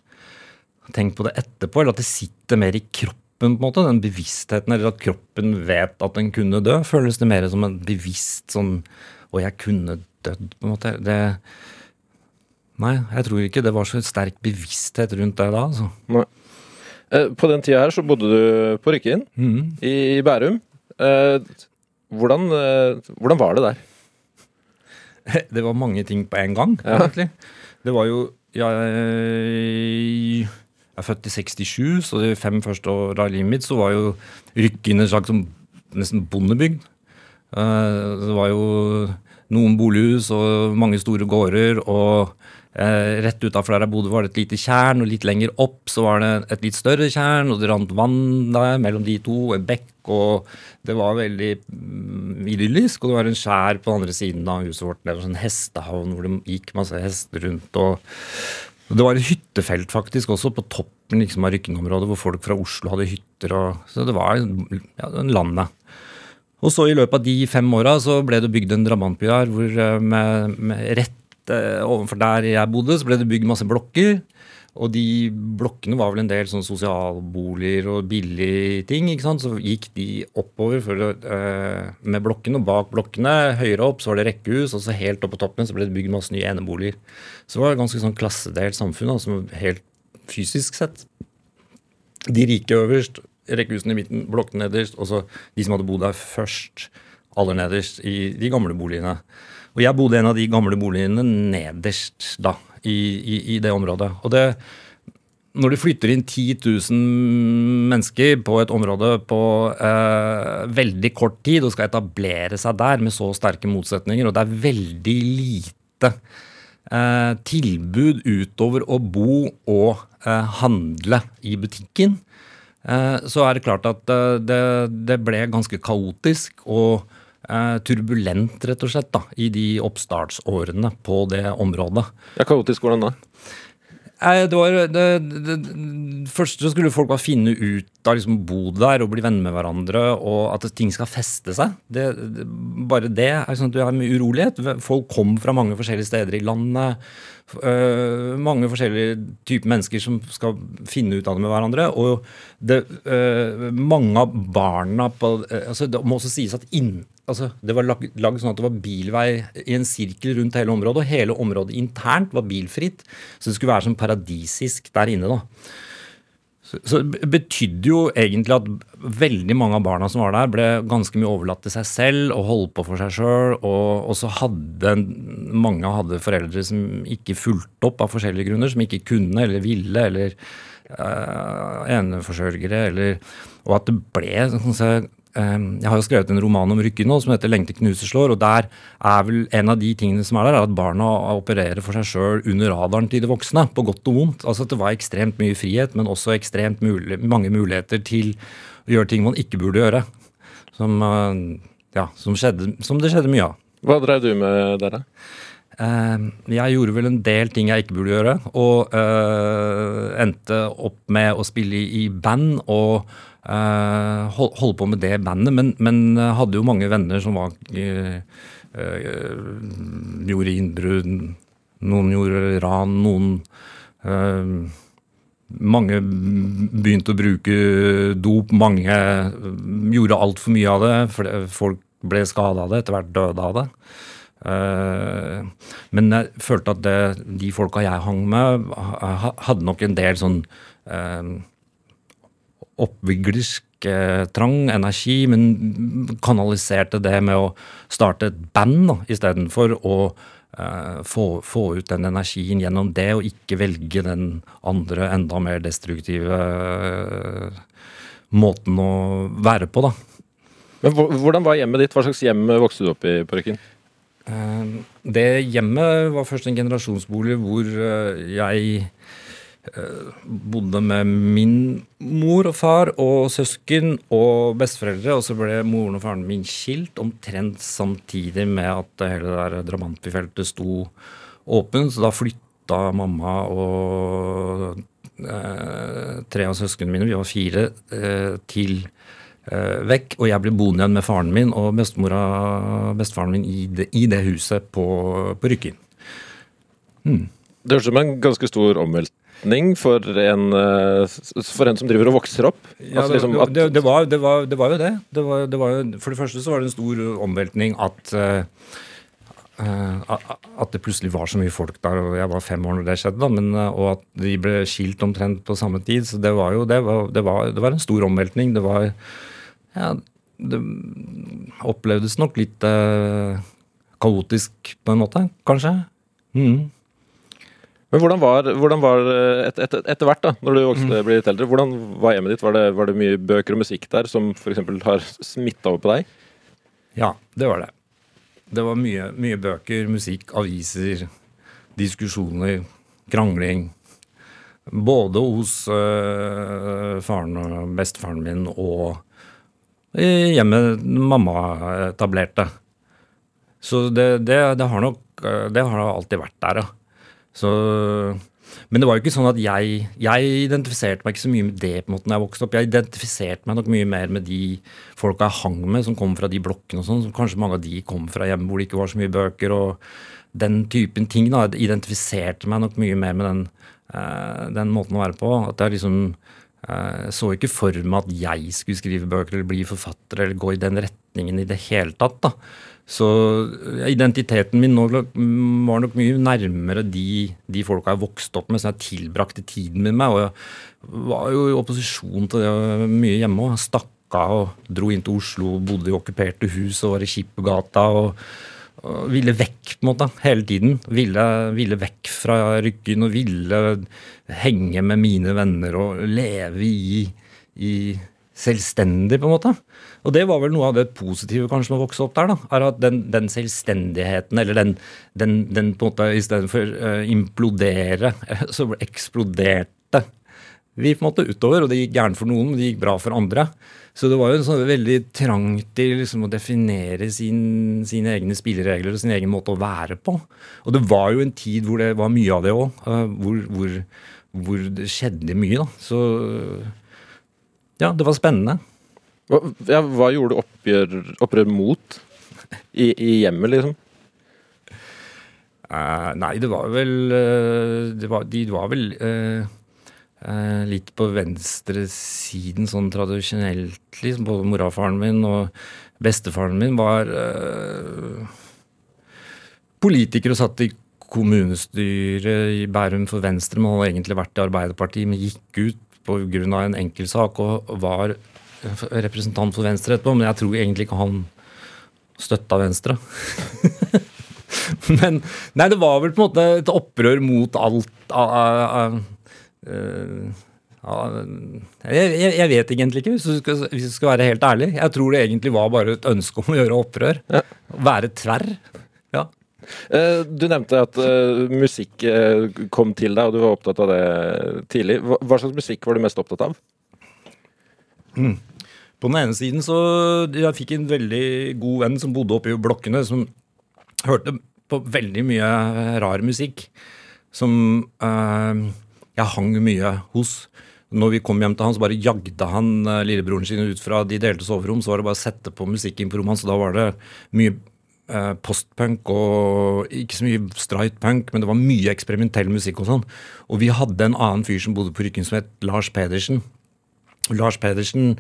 Tenk på det etterpå, eller at det sitter mer i kroppen, på en måte. Den bevisstheten, eller at kroppen vet at den kunne dø. Føles det mer som en bevisst sånn Og jeg kunne dødd, på en måte. Det Nei, jeg tror ikke det var så sterk bevissthet rundt det da, altså. Nei. Eh, På den tida her så bodde du på Rykkinn mm. i Bærum. Hvordan, eh, hvordan var det der? Det var mange ting på en gang, Ja. egentlig. Det var jo Jeg er født i 67, så de fem første åra av livet mitt så var jo rykken en slags nesten bondebygd. Eh, Det var jo noen bolighus og mange store gårder. og eh, Rett utafor der jeg bodde, var det et lite tjern, og litt lenger opp så var det et litt større tjern, og det rant vann der mellom de to, en bekk, og det var veldig mm, idyllisk. Og det var en skjær på den andre siden av huset vårt, det var sånn hestehavn hvor det gikk masse hester rundt. og det var et hyttefelt faktisk også på toppen liksom, av Rykken-området, hvor folk fra Oslo hadde hytter. Og, så det var ja, en landet. Og så i løpet av de fem åra ble det bygd en drabantby her, hvor eh, med, med rett eh, overfor der jeg bodde, så ble det bygd masse blokker. Og de blokkene var vel en del sånn sosialboliger og billige ting. ikke sant? Så gikk de oppover for, eh, med blokkene, og bak blokkene, høyere opp, så var det rekkehus, og så helt opp på toppen så ble det bygd masse nye eneboliger. Så det var et ganske sånn klassedelt samfunn, altså helt fysisk sett. De rike øverst, rekkehusene i midten, blokkene nederst, og så de som hadde bodd der først, aller nederst, i de gamle boligene. Og jeg bodde en av de gamle boligene nederst da, i, i, i det området. Og det, når du flytter inn 10 000 mennesker på et område på eh, veldig kort tid og skal etablere seg der med så sterke motsetninger, og det er veldig lite eh, tilbud utover å bo og eh, handle i butikken, eh, så er det klart at eh, det, det ble ganske kaotisk og turbulent, rett og slett, da, i de oppstartsårene på det området. Ja, Kaotisk, hvordan da? Det var det, det, det Først så skulle folk bare finne ut av liksom bo der og bli venner med hverandre, og at ting skal feste seg. Bare det er sånn at du har mye urolighet. Folk kom fra mange forskjellige steder i landet. øh, mange forskjellige typer mennesker som skal finne ut av det med hverandre. Og det, øh, mange av barna på altså Det må også sies at inn, altså det var lag- lagd sånn at det var bilvei i en sirkel rundt hele området, og hele området internt var bilfritt. Så det skulle være sånn paradisisk der inne, da. Så, det betydde jo egentlig at veldig mange av barna som var der, ble ganske mye overlatt til seg selv og holdt på for seg sjøl. Og, og så hadde mange hadde foreldre som ikke fulgte opp av forskjellige grunner. Som ikke kunne eller ville, eller øh, eneforsørgere. Eller, og at det ble sånn Ehm, jeg har jo skrevet en roman om Rykke nå som heter 'Lengte knuseslår'. og Der er vel en av de tingene som er der, er at barna opererer for seg sjøl under radaren til de voksne. På godt og vondt. Altså at det var ekstremt mye frihet, men også ekstremt mulig, mange muligheter til å gjøre ting man ikke burde gjøre. Som, eh, ja, som, skjedde, som det skjedde mye av. Hva drev du med der, da? Uh, jeg gjorde vel en del ting jeg ikke burde gjøre, og uh, endte opp med å spille i, band og hold, holde på med det bandet, men, men hadde jo mange venner som var uh, gjorde innbrudd, noen gjorde ran, noen Mange begynte å bruke dop, mange gjorde altfor mye av det. Folk ble skada av det, etter hvert døde av det. Men jeg følte at det, de folka jeg hang med, hadde nok en del sånn oppviglersk eh, trang, energi, men kanaliserte det med å starte et band istedenfor å eh, få, få, ut den energien gjennom det, og ikke velge den andre, enda mer destruktive eh, måten å være på, da. Men Hvordan var hjemmet ditt? Hva slags hjem vokste du opp i på Røkken? Eh, det hjemmet var først en generasjonsbolig hvor jeg bodde med min mor og far og søsken og besteforeldre. Og så ble moren og faren min skilt omtrent samtidig med at hele det der Dramantbyfeltet sto åpent. Så da flytta mamma og eh, tre av søsknene mine, vi var fire, eh, til eh, vekk. Og jeg ble boende igjen med faren min og bestemora bestefaren min i det, i det huset på, på Rykken. Hmm. Det høres ut som en ganske stor omvelt retning for en, eh, for en som driver og vokser opp? Ja, altså liksom det, det, var, det, var, det, var, jo det. det, var, det var jo, for det første så var det en stor omveltning at uh, at det plutselig var så mye folk der, og jeg var fem år når det skjedde, da, men, og at de ble skilt omtrent på samme tid. Så det var jo det var, det var, det var en stor omveltning. Det var ja, det opplevdes nok litt eh, kaotisk på en måte, kanskje. Mm. Men hvordan var, hvordan var et, et, etter hvert, da, når du vokste, mm. ble litt eldre, hvordan var hjemmet ditt? Var det, var det mye bøker og musikk der som f.eks. har smitta over på deg? Ja, det var det. Det var mye, mye bøker, musikk, aviser, diskusjoner, krangling. Både hos øh, faren og bestefaren min og i hjemmet mamma etablerte. Så det, det, det, har nok Det har alltid vært der, ja. Så, men det var jo ikke sånn at jeg Jeg identifiserte meg ikke så mye med det på en måte når jeg vokste opp. Jeg identifiserte meg nok mye mer med de folka jeg hang med, som kom fra de blokkene og sånn. Kanskje mange av de kom fra hjem hvor det ikke var så mye bøker. og den typen ting. da, Jeg identifiserte meg nok mye mer med den, uh, den måten å være på. At jeg liksom jeg så ikke for meg at jeg skulle skrive bøker eller bli forfatter eller gå i den retningen i det hele tatt. da. Så identiteten min nå var nok mye nærmere de, de folka jeg vokste opp med, som jeg tilbrakte tiden min med. Og jeg var jo i opposisjon til det mye hjemme òg. Stakk av og dro inn til Oslo, bodde i okkuperte hus og var i Skippergata. Og, og, ville vekk på en måte, hele tiden. Ville, ville vekk fra Ryggen og ville henge med mine venner og leve i, i selvstendig, på en måte. Og det var vel noe av det positive kanskje med å vokse opp der. da, er at Den, den selvstendigheten, eller den, den, den, på en måte istedenfor uh, eh, implodere, så eksploderte vi på en måte utover. Og det gikk gærent for noen, men det gikk bra for andre. Så det var jo en sånn veldig trang til liksom, å definere sin, sine egne spilleregler og sin egen måte å være på. Og det var jo en tid hvor det var mye av det òg. Uh, eh, hvor, hvor, hvor, det skjedde mye. da, så ja, det var spennende. Hva, ja, hva gjorde oppgjør, opprør mot i, i, hjemmet, liksom? Uh, nei, det var vel uh, det var, De var vel uh, litt på venstresiden sånn tradisjonelt, liksom. Både mora og faren min og bestefaren min var politikere og satt i kommunestyret i Bærum for Venstre, men hadde egentlig vært i Arbeiderpartiet, men gikk ut pga. en enkeltsak og var representant for Venstre etterpå, men jeg tror egentlig ikke han støtta Venstre. men Nei, det var vel på en måte et opprør mot alt uh, jeg, jeg, vet egentlig ikke, hvis du, skal, hvis du, skal, være helt ærlig. Jeg tror det egentlig var bare et ønske om å gjøre opprør. Ja. Være tverr. Ja. Eh, du nevnte at uh, musikk uh, kom til deg, og du var opptatt av det tidlig. Hva slags musikk var du mest opptatt av? Mm. På den ene siden så Jeg fikk en veldig god venn som bodde oppe i blokkene, som hørte på veldig mye rar musikk. Som uh, jeg hang mye hos. Når vi kom hjem til han, så bare jagde han lillebroren sin ut fra de delte soverom. Så var det bare å sette på musikken på rommet hans, da var det mye Eh, postpunk og ikke så mye straight punk, men det var mye eksperimentell musikk og sånn. Og vi hadde en annen fyr som bodde på Rykken som het Lars Pedersen. Lars Pedersen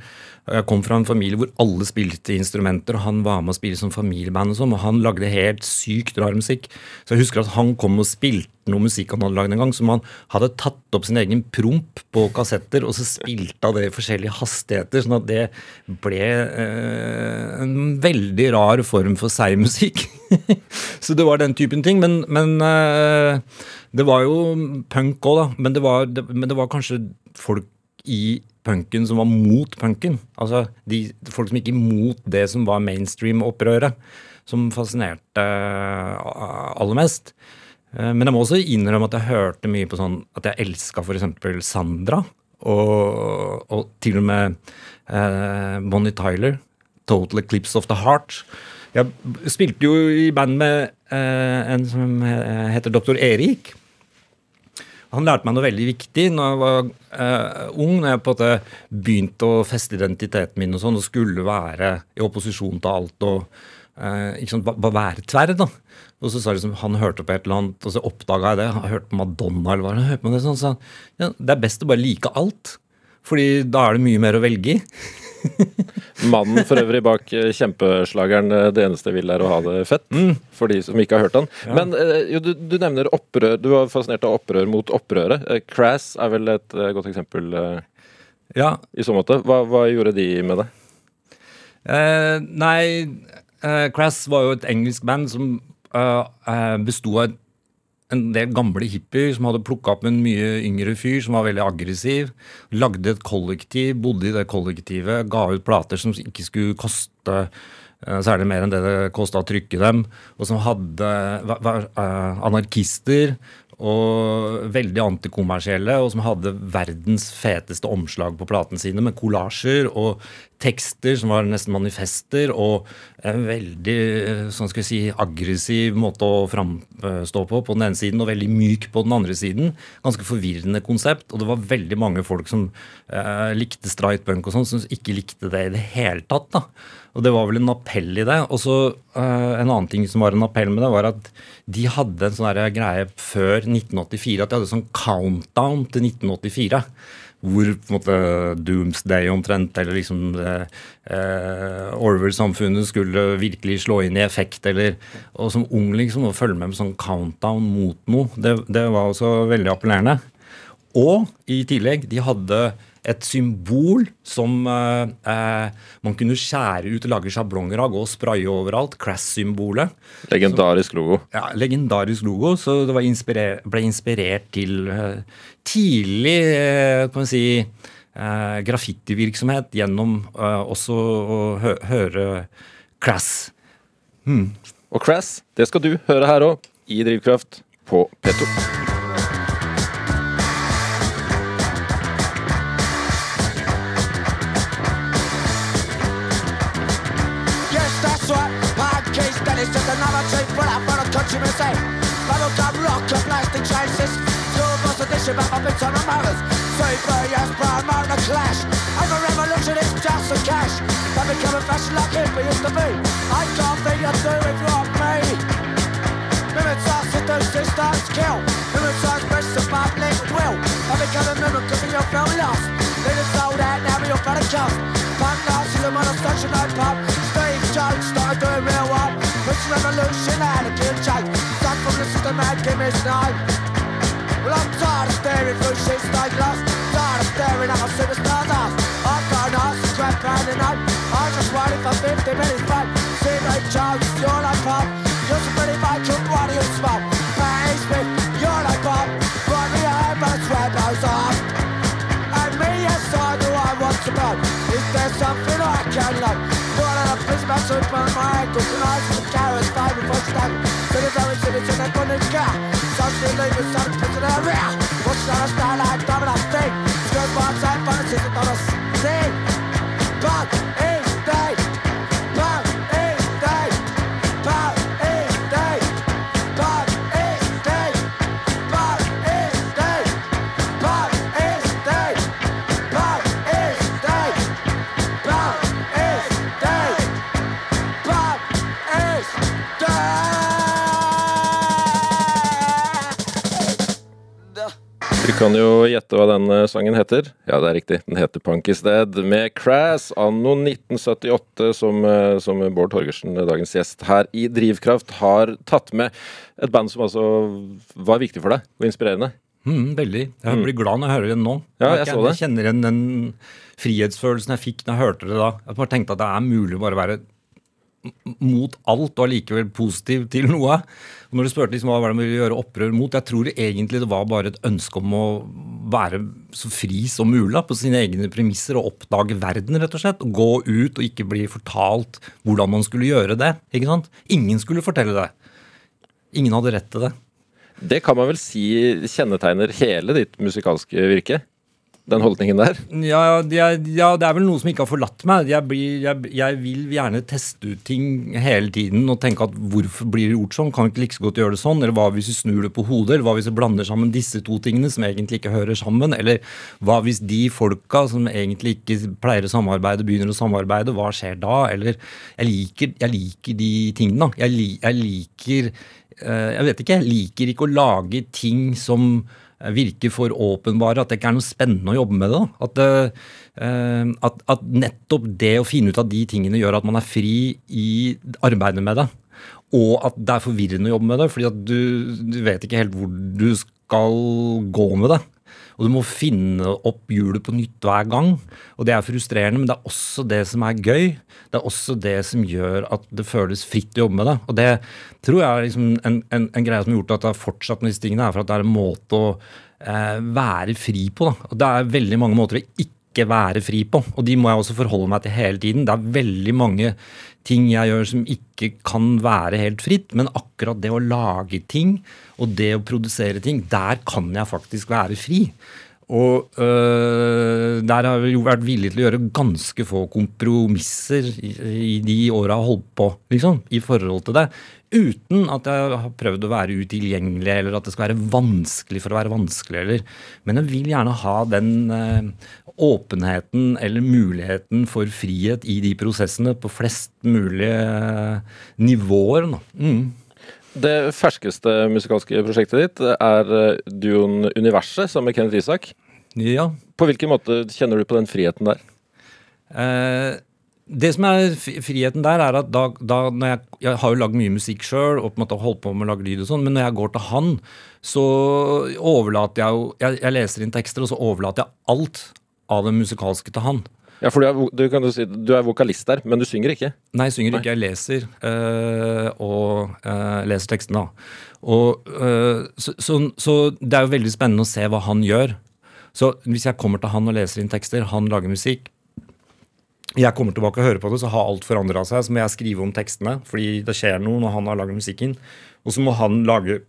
jeg kom fra en familie hvor alle spilte instrumenter. og Han var med å spille som familieband, og sånn, og han lagde helt sykt rar musikk. Så jeg husker at han kom og spilte noe musikk han hadde lagd en gang, som han hadde tatt opp sin egen promp på kassetter, og så spilte han det i forskjellige hastigheter, sånn at det ble eh, en veldig rar form for seig musikk. så det var den typen ting. Men, men eh, det var jo punk òg, da. Men det, var, det, men det var kanskje folk i punken som var mot punken. Altså de, folk som gikk imot det som var mainstream-opprøret, som fascinerte uh, aller mest. Uh, men jeg må også innrømme at jeg hørte mye på sånn at jeg elska f.eks. Sandra. Og, og, til og med eh, Bonnie Tyler. Total Eclipse of the Heart. Jeg spilte jo i band med en som heter Doktor Erik. Han lærte meg noe veldig viktig når jeg var eh, ung, når jeg på en måte begynte å feste identiteten min og sånn, og skulle være i opposisjon til alt og eh, ikke sant, bare være tverr. da. Og så sa liksom, han hørte på et eller annet, og så oppdaga jeg det. Han hørte på Madonna eller hva han hørte sånn, så ja, Det er best å bare like alt. Fordi da er det mye mer å velge i. Mannen for øvrig bak eh, kjempeslageren eh, 'Det eneste vil er å ha det fett', mm. for de som ikke har hørt han. Ja. Men eh, jo, du, du, nevner opprør. Du var fascinert av opprør mot opprøret. Crass er vel et godt eksempel ja. i så måte. Hva, hva gjorde de med det? Eh, nei, eh, Crass var jo et engelsk band som eh, besto av en del gamle hippier som hadde plukka opp en mye yngre fyr som var veldig aggressiv. Lagde et kollektiv, bodde i det kollektivet, ga ut plater som ikke skulle koste uh, særlig mer enn det det kosta å trykke dem. Og som hadde var, var, uh, anarkister og veldig antikommersielle, og som hadde verdens feteste omslag på platene sine, med kollasjer og tekster som var nesten manifester, og en veldig sånn skal vi si, aggressiv måte å framstå på på den ene siden, og veldig myk på den andre siden. Ganske forvirrende konsept, og det var veldig mange folk som eh, likte straight punk og sånn, som ikke likte det i det hele tatt. da. Og det var vel en appell i det. Og så uh, En annen ting som var en appell med det, var at de hadde en sånn greie før 1984, at de hadde sånn countdown til 1984 hvor på en måte Doomsday omtrent, eller liksom eh, Orwell-samfunnet skulle virkelig slå inn i effekt, eller Og som ung liksom å følge med med sånn countdown mot noe, det, det var også veldig appellerende. Og i tillegg, de hadde et symbol som eh, eh, man kunne skjære ut og lage sjablonger av og spraye overalt. Crass-symbolet. Legendarisk logo. Ja, legendarisk logo. Så det inspirer, ble inspirert til eh, tidlig eh, kan man si, eh, graffitivirksomhet gjennom eh, også å hø høre Crass. Hmm. Og Crass, det skal du høre her òg, i Drivkraft på P2. Francis Your boss a dish about my bits on a manners. Safer, yes, brown man a clash. I'm a revolutionist, just some cash. I've become a fashion like hippie used to be I can't think of two if you're me. Mimics are systems, systems kill. Mimics are expressed above public will. I've become a mimic cause you'll feel lost. Leave it sold out, now you're better cuff Punk Nazism on a station, no pub Steve jokes, started doing real work. It's revolution and a good joke from the system systematic image now. Well, I'm tired of staring through sheets like glass. Tired of staring at my superstars' ass. I've got an ass to grab round the night. I just waited for 50 minutes back. See no chance, you're like pop. You're so pretty bad, your body is smart. Pay me, you're like pop. But me, I must wear those off. And me, yes, I do I want to know. Is there something I can learn? Not on a prism, I'm super my ankles and eyes. The carrots, five, and four, stack. Military citizen and running guy Something like a son of a president of real What's not a style? I dominate? Kan jo gjette hva den eh, sangen heter. Ja, det er riktig. Den heter Punk Is Dead med Crass anno 1978, som, eh, som Bård Torgersen, eh, dagens gjest her i Drivkraft, har tatt med. Et band som altså var viktig for deg og inspirerende. Mm, veldig. Jeg blir glad når jeg hører det nå. Ja, jeg så det. Jeg kjenner igjen den frihetsfølelsen jeg fikk når jeg hørte det da. Jeg bare tenkte at det er mulig å bare være mot alt og allikevel positiv til noe. Når du spurte liksom, hva var det man ville gjøre opprør mot, jeg tror egentlig det var bare et ønske om å være så fri som mulig på sine egne premisser og oppdage verden, rett og slett. Og gå ut og ikke bli fortalt hvordan man skulle gjøre det. ikke sant? Ingen skulle fortelle det. Ingen hadde rett til det. Det kan man vel si kjennetegner hele ditt musikalske virke? Den holdningen der? Ja, ja, ja, det er vel noe som ikke har forlatt meg. Jeg, blir, jeg, jeg vil gjerne teste ut ting hele tiden og tenke at hvorfor blir det gjort sånn? Kan vi ikke like så godt gjøre det sånn? Eller hva hvis vi snur det på hodet? Eller hva hvis vi blander sammen disse to tingene som egentlig ikke hører sammen? Eller hva hvis de folka som egentlig ikke pleier å samarbeide, begynner å samarbeide? Hva skjer da? Eller jeg liker, jeg liker de tingene, da. Jeg, li, jeg liker eh, Jeg vet ikke, jeg liker ikke å lage ting som virker for åpenbare, at det ikke er noe spennende å jobbe med det. At, eh, at, at nettopp det å finne ut av de tingene gjør at man er fri i arbeidet med det. Og at det er forvirrende å jobbe med det, fordi at du, du vet ikke helt hvor du skal gå med det. Og du må finne opp hjulet på nytt hver gang. Og det er frustrerende, men det er også det som er gøy. Det er også det som gjør at det føles fritt å jobbe med det. Og det tror jeg er liksom en, en, en greie som har gjort at det har fortsatt med disse tingene, er for at det er en måte å eh, være fri på. Da. Og det er veldig mange måter å ikke være fri på, og de må jeg også forholde meg til hele tiden. Det er veldig mange ting jeg gjør som ikke kan være helt fritt, men akkurat det å lage ting og det å produsere ting, der kan jeg faktisk være fri. Og øh, der har jeg jo vært villig til å gjøre ganske få kompromisser i, i de åra jeg har holdt på, liksom, i forhold til det. Uten at jeg har prøvd å være utilgjengelig, eller at det skal være vanskelig for å være vanskelig. Eller. Men jeg vil gjerne ha den øh, åpenheten eller muligheten for frihet i de prosessene på flest mulig øh, nivåer. Mm. Det ferskeste musikalske prosjektet ditt er eh, duoen Universet sammen med Kenneth Isak. Ja, På hvilken måte kjenner du på den friheten der? Eh, det som er friheten der, er at da, da når jeg, jeg har jo lagd mye musikk sjøl og på en måte holdt på med å lage lyd og sånn, men når jeg går til han, så overlater jeg jo jeg, jeg leser inn tekster, og så overlater jeg alt av det musikalske til han. Ja, for du er, du, kan jo si, du er vokalist der, men du synger ikke. Nei, jeg synger Nei. ikke. Jeg leser øh, og øh, leser tekstene. da. Og, øh, så, så, så det er jo veldig spennende å se hva han gjør. Så hvis jeg kommer til han og leser inn tekster, han lager musikk Jeg kommer tilbake og hører på det, så har alt forandra seg. Så må jeg skrive om tekstene, fordi det skjer noe når han har laget musikken. Og så må han lage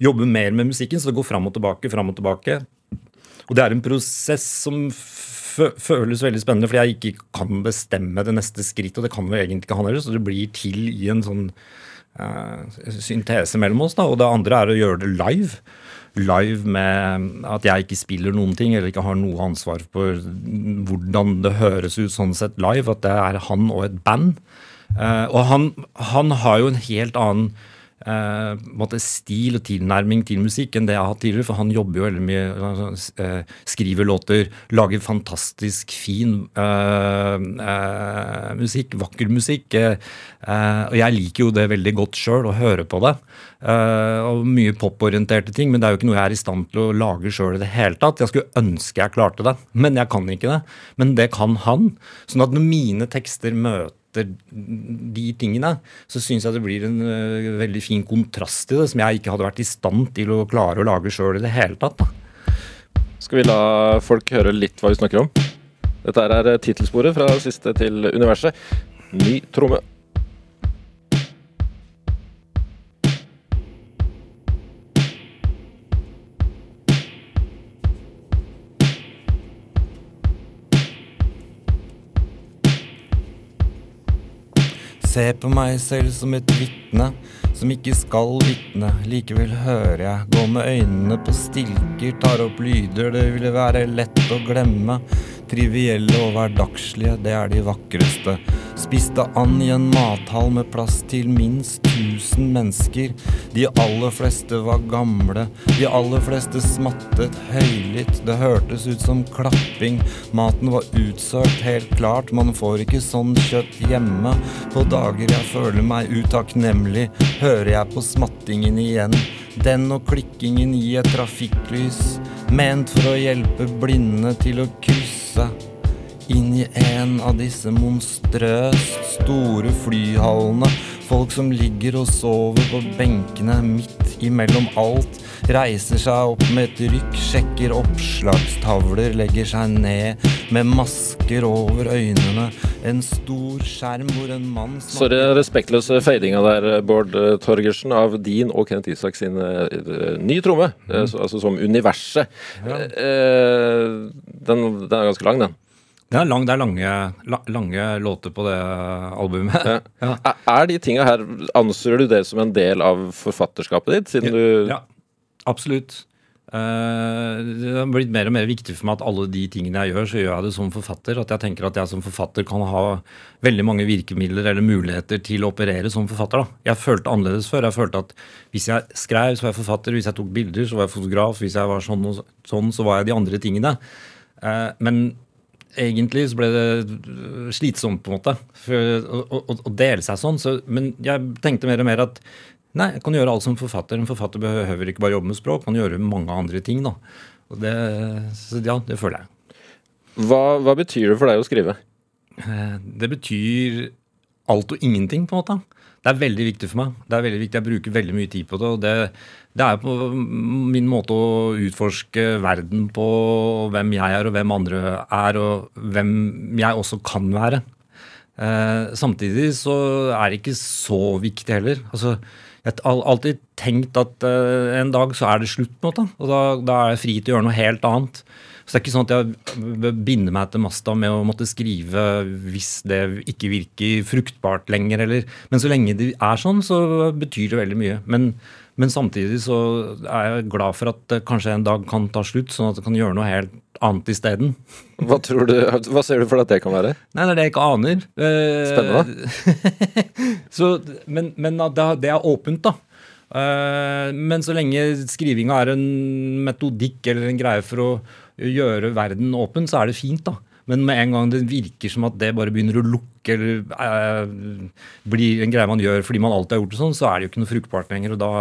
jobbe mer med musikken, så det går fram og tilbake, fram og tilbake. Og det er en prosess som fø- føles veldig spennende, fordi jeg ikke kan bestemme det neste skritt, og det kan jo egentlig ikke han heller, så det blir til i en sånn uh, syntese mellom oss. da, Og det andre er å gjøre det live. Live med at jeg ikke spiller noen ting, eller ikke har noe ansvar for hvordan det høres ut sånn sett live. At det er han og et band. Uh, og han, han har jo en helt annen måte stil og tilnærming til musikk enn det jeg har hatt tidligere. For han jobber jo veldig mye, eh, skriver låter, lager fantastisk fin eh, eh, musikk, vakker musikk. eh, eh, og jeg liker jo det veldig godt sjøl, å høre på det. eh, og mye poporienterte ting, men det er jo ikke noe jeg er i stand til å lage sjøl i det hele tatt. Jeg skulle ønske jeg klarte det, men jeg kan ikke det. Men det kan han. Sånn at når mine tekster møter de tingene, så syns jeg det blir en uh, veldig fin kontrast til det, som jeg ikke hadde vært i stand til å klare å lage sjøl i det hele tatt. Skal vi la folk høre litt hva vi snakker om? Dette er tittelsporet fra siste til universet. Ny tromme. Se på meg selv som et vitne som ikke skal vitne. Likevel hører jeg, gå med øynene på stilker, tar opp lyder det ville være lett å glemme. Trivielle og hverdagslige, det er de vakreste. Spiste and i en mathall med plass til minst 1000 mennesker. De aller fleste var gamle, de aller fleste smattet høylytt. Det hørtes ut som klapping, maten var utsøkt, helt klart. Man får ikke sånn kjøtt hjemme. På dager jeg føler meg utakknemlig, hører jeg på smattingen igjen. Den og klikkingen i et trafikklys, ment for å hjelpe blinde til å krysse inn i en av disse monstrøst store flyhallene. Folk som ligger og sover på benkene midt imellom alt. Reiser seg opp med et rykk, sjekker oppslagstavler, legger seg ned med masker over øynene. En stor skjerm hvor en mann Sorry, respektløse fadinga der, Bård eh, Torgersen, av din og Kenneth Isak sin eh, ny tromme. mm. så- Altså som universet. Eh, Den, den er ganske lang, den. Det er, lang, det er lange, la, lange låter på det albumet. Ja. Ja. Er- de tinga her Anser du det som en del av forfatterskapet ditt, siden du Ja, absolutt. Eh, det har blitt mer og mer viktig for meg at alle de tingene jeg gjør, så gjør jeg det som forfatter. At jeg tenker at jeg som forfatter kan ha veldig mange virkemidler eller muligheter til å operere som forfatter. Da. Jeg følte annerledes før. Jeg følte at hvis jeg skrev, så var jeg forfatter. Hvis jeg tok bilder, så var jeg fotograf. Hvis jeg var sånn og sånn, så var jeg de andre tingene. Eh, men egentlig så ble det slitsomt, på en måte, å, å, å dele seg sånn. Så, men jeg tenkte mer og mer at nei, jeg kan gjøre alt som forfatter. En forfatter behøver ikke bare jobbe med språk, man gjøre mange andre ting. da. Og det, så ja, det føler jeg. hva, hva betyr det for deg å skrive? Eh, Det betyr alt og ingenting, på en måte. Det er veldig viktig for meg. Det er veldig viktig, Jeg bruker veldig mye tid på det. og Det, det er på min måte å utforske verden på hvem jeg er, og hvem andre er, og hvem jeg også kan være. Eh, samtidig så er det ikke så viktig heller. Altså, jeg har alltid tenkt at eh, en dag så er det slutt, på en måte. Og da, da er jeg fri til å gjøre noe helt annet. Så det er ikke sånn at jeg binder meg til masta med å måtte skrive hvis det ikke virker fruktbart lenger, eller Men så lenge det er sånn, så betyr det veldig mye. Men, men samtidig så er jeg glad for at det kanskje en dag kan ta slutt, sånn at jeg kan gjøre noe helt annet isteden. Hva, tror du, hva ser du for deg at det kan være? Nei, det er det jeg ikke aner. Eh, Spennende. så, men men det, er åpent, da. Eh, men så lenge skrivinga er en metodikk eller en greie for å gjøre verden åpen, så er det fint, da. Men med en gang det virker som at det bare begynner å lukke eller eh, blir en greie man gjør fordi man alltid har gjort det sånn, så er det jo ikke noe fruktbart lenger. og da,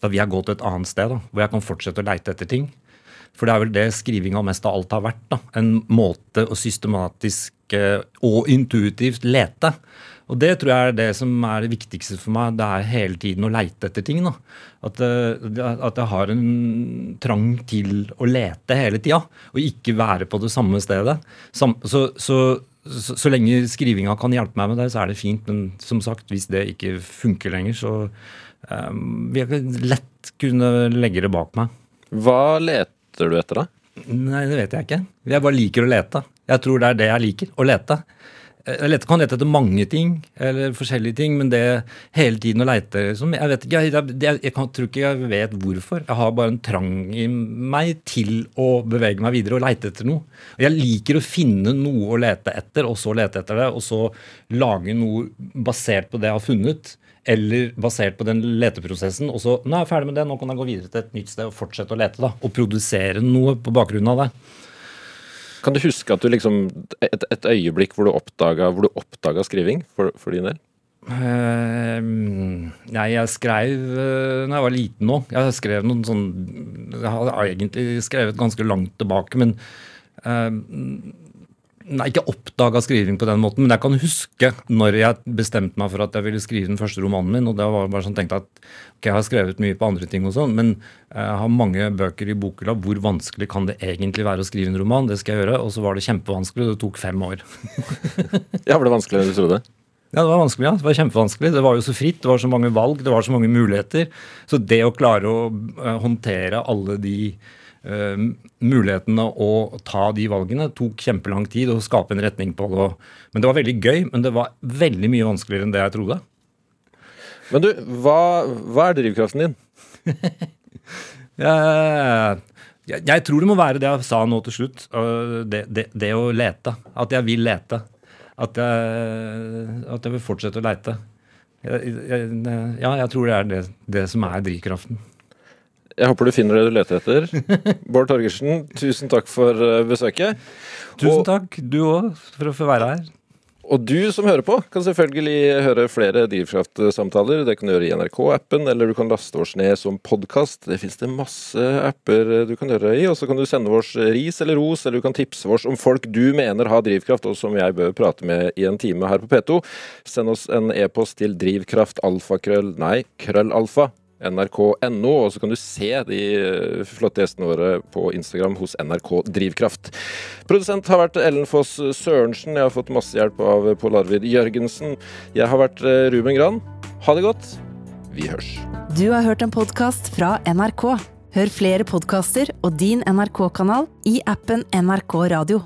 da vil jeg gå til et annet sted, da, hvor jeg kan fortsette å leite etter ting. For det er vel det skrivinga mest av alt har vært. da, En måte å systematisk eh, og intuitivt lete. Og det tror jeg er det som er det viktigste for meg. Det er hele tiden å leite etter ting. da. At, eh, at jeg har en trang til å lete hele tida, og ikke være på det samme stedet. Så, så, så, så lenge skrivinga kan hjelpe meg med det, så er det fint. Men som sagt, hvis det ikke funker lenger, så um, vil jeg lett kunne legge det bak meg. Hva leter du etter, da? Nei, det vet jeg ikke. Jeg bare liker å lete. Jeg tror det er det jeg liker. Å lete. Jeg lete, kan lete etter mange ting, eller forskjellige ting, men det hele tiden å leite liksom, Jeg vet ikke, jeg, jeg, jeg jeg, tror ikke jeg vet hvorfor. Jeg har bare en trang i meg til å bevege meg videre og leite etter noe. Og Jeg liker å finne noe å lete etter, og så lete etter det, og så lage noe basert på det jeg har funnet. eller basert på den leteprosessen. Og så nå er jeg ferdig med det, nå kan jeg gå videre til et nytt sted og fortsette å lete. da, Og produsere noe på bakgrunn av det. Kan du huske at du liksom Et, et øyeblikk hvor du oppdaga, skriving for, for din del? Uh, nei, jeg skrev uh, når jeg var liten nå. Jeg skrev noen sånn Jeg har egentlig skrevet ganske langt tilbake, men uh, Nei, ikke oppdaga skriving på den måten, men jeg kan huske når jeg bestemte meg for at jeg ville skrive den første romanen min. og det var bare sånn tenkt at ok, Jeg har skrevet mye på andre ting, og sånn, men jeg har mange bøker i bokhylla. Hvor vanskelig kan det egentlig være å skrive en roman? Det skal jeg gjøre. Og så var det kjempevanskelig, og det tok fem år. ja, Var det vanskeligere enn du trodde? Ja, det var vanskelig. ja. Det var kjempevanskelig. Det var jo så fritt, det var så mange valg, det var så mange muligheter. Så det å klare å håndtere alle de mulighetene å ta de valgene tok kjempelang tid å skape en retning på det. Men det var veldig gøy, men det var veldig mye vanskeligere enn det jeg trodde. Men du, hva, hva er drivkraften din? jeg, jeg, jeg, tror det må være det jeg sa nå til slutt. Det, det, det å lete. At jeg vil lete. At jeg, at jeg vil fortsette å leite. ja, jeg tror det er det, det som er drivkraften. Jeg håper du finner det du leter etter. Bård Torgersen, tusen takk for eh, besøket. Tusen takk, du òg, for å få være her. Og du som hører på, kan selvfølgelig høre flere Drivkraft-samtaler. Det kan du gjøre i NRK-appen, eller du kan laste oss ned som podkast. Det fins det masse apper du kan gjøre i. Og så kan du sende oss ris eller ros, eller du kan tipse oss om folk du mener har drivkraft, og som jeg bør prate med i en time her på P2. Send oss en e-post til drivkraftalfakrøll... Nei, krøllalfa nrk.no, og så kan du se de eh, flotte gjestene våre på Instagram hos NRK Drivkraft. Produsent har vært Ellen Foss Sørensen. Jeg har fått masse hjelp av Pål Arvid Jørgensen. Jeg har vært eh, Ruben Gran. Ha det godt. Vi hørs. Du har hørt en podkast fra NRK. Hør flere podkaster og din NRK-kanal i appen NRK Radio.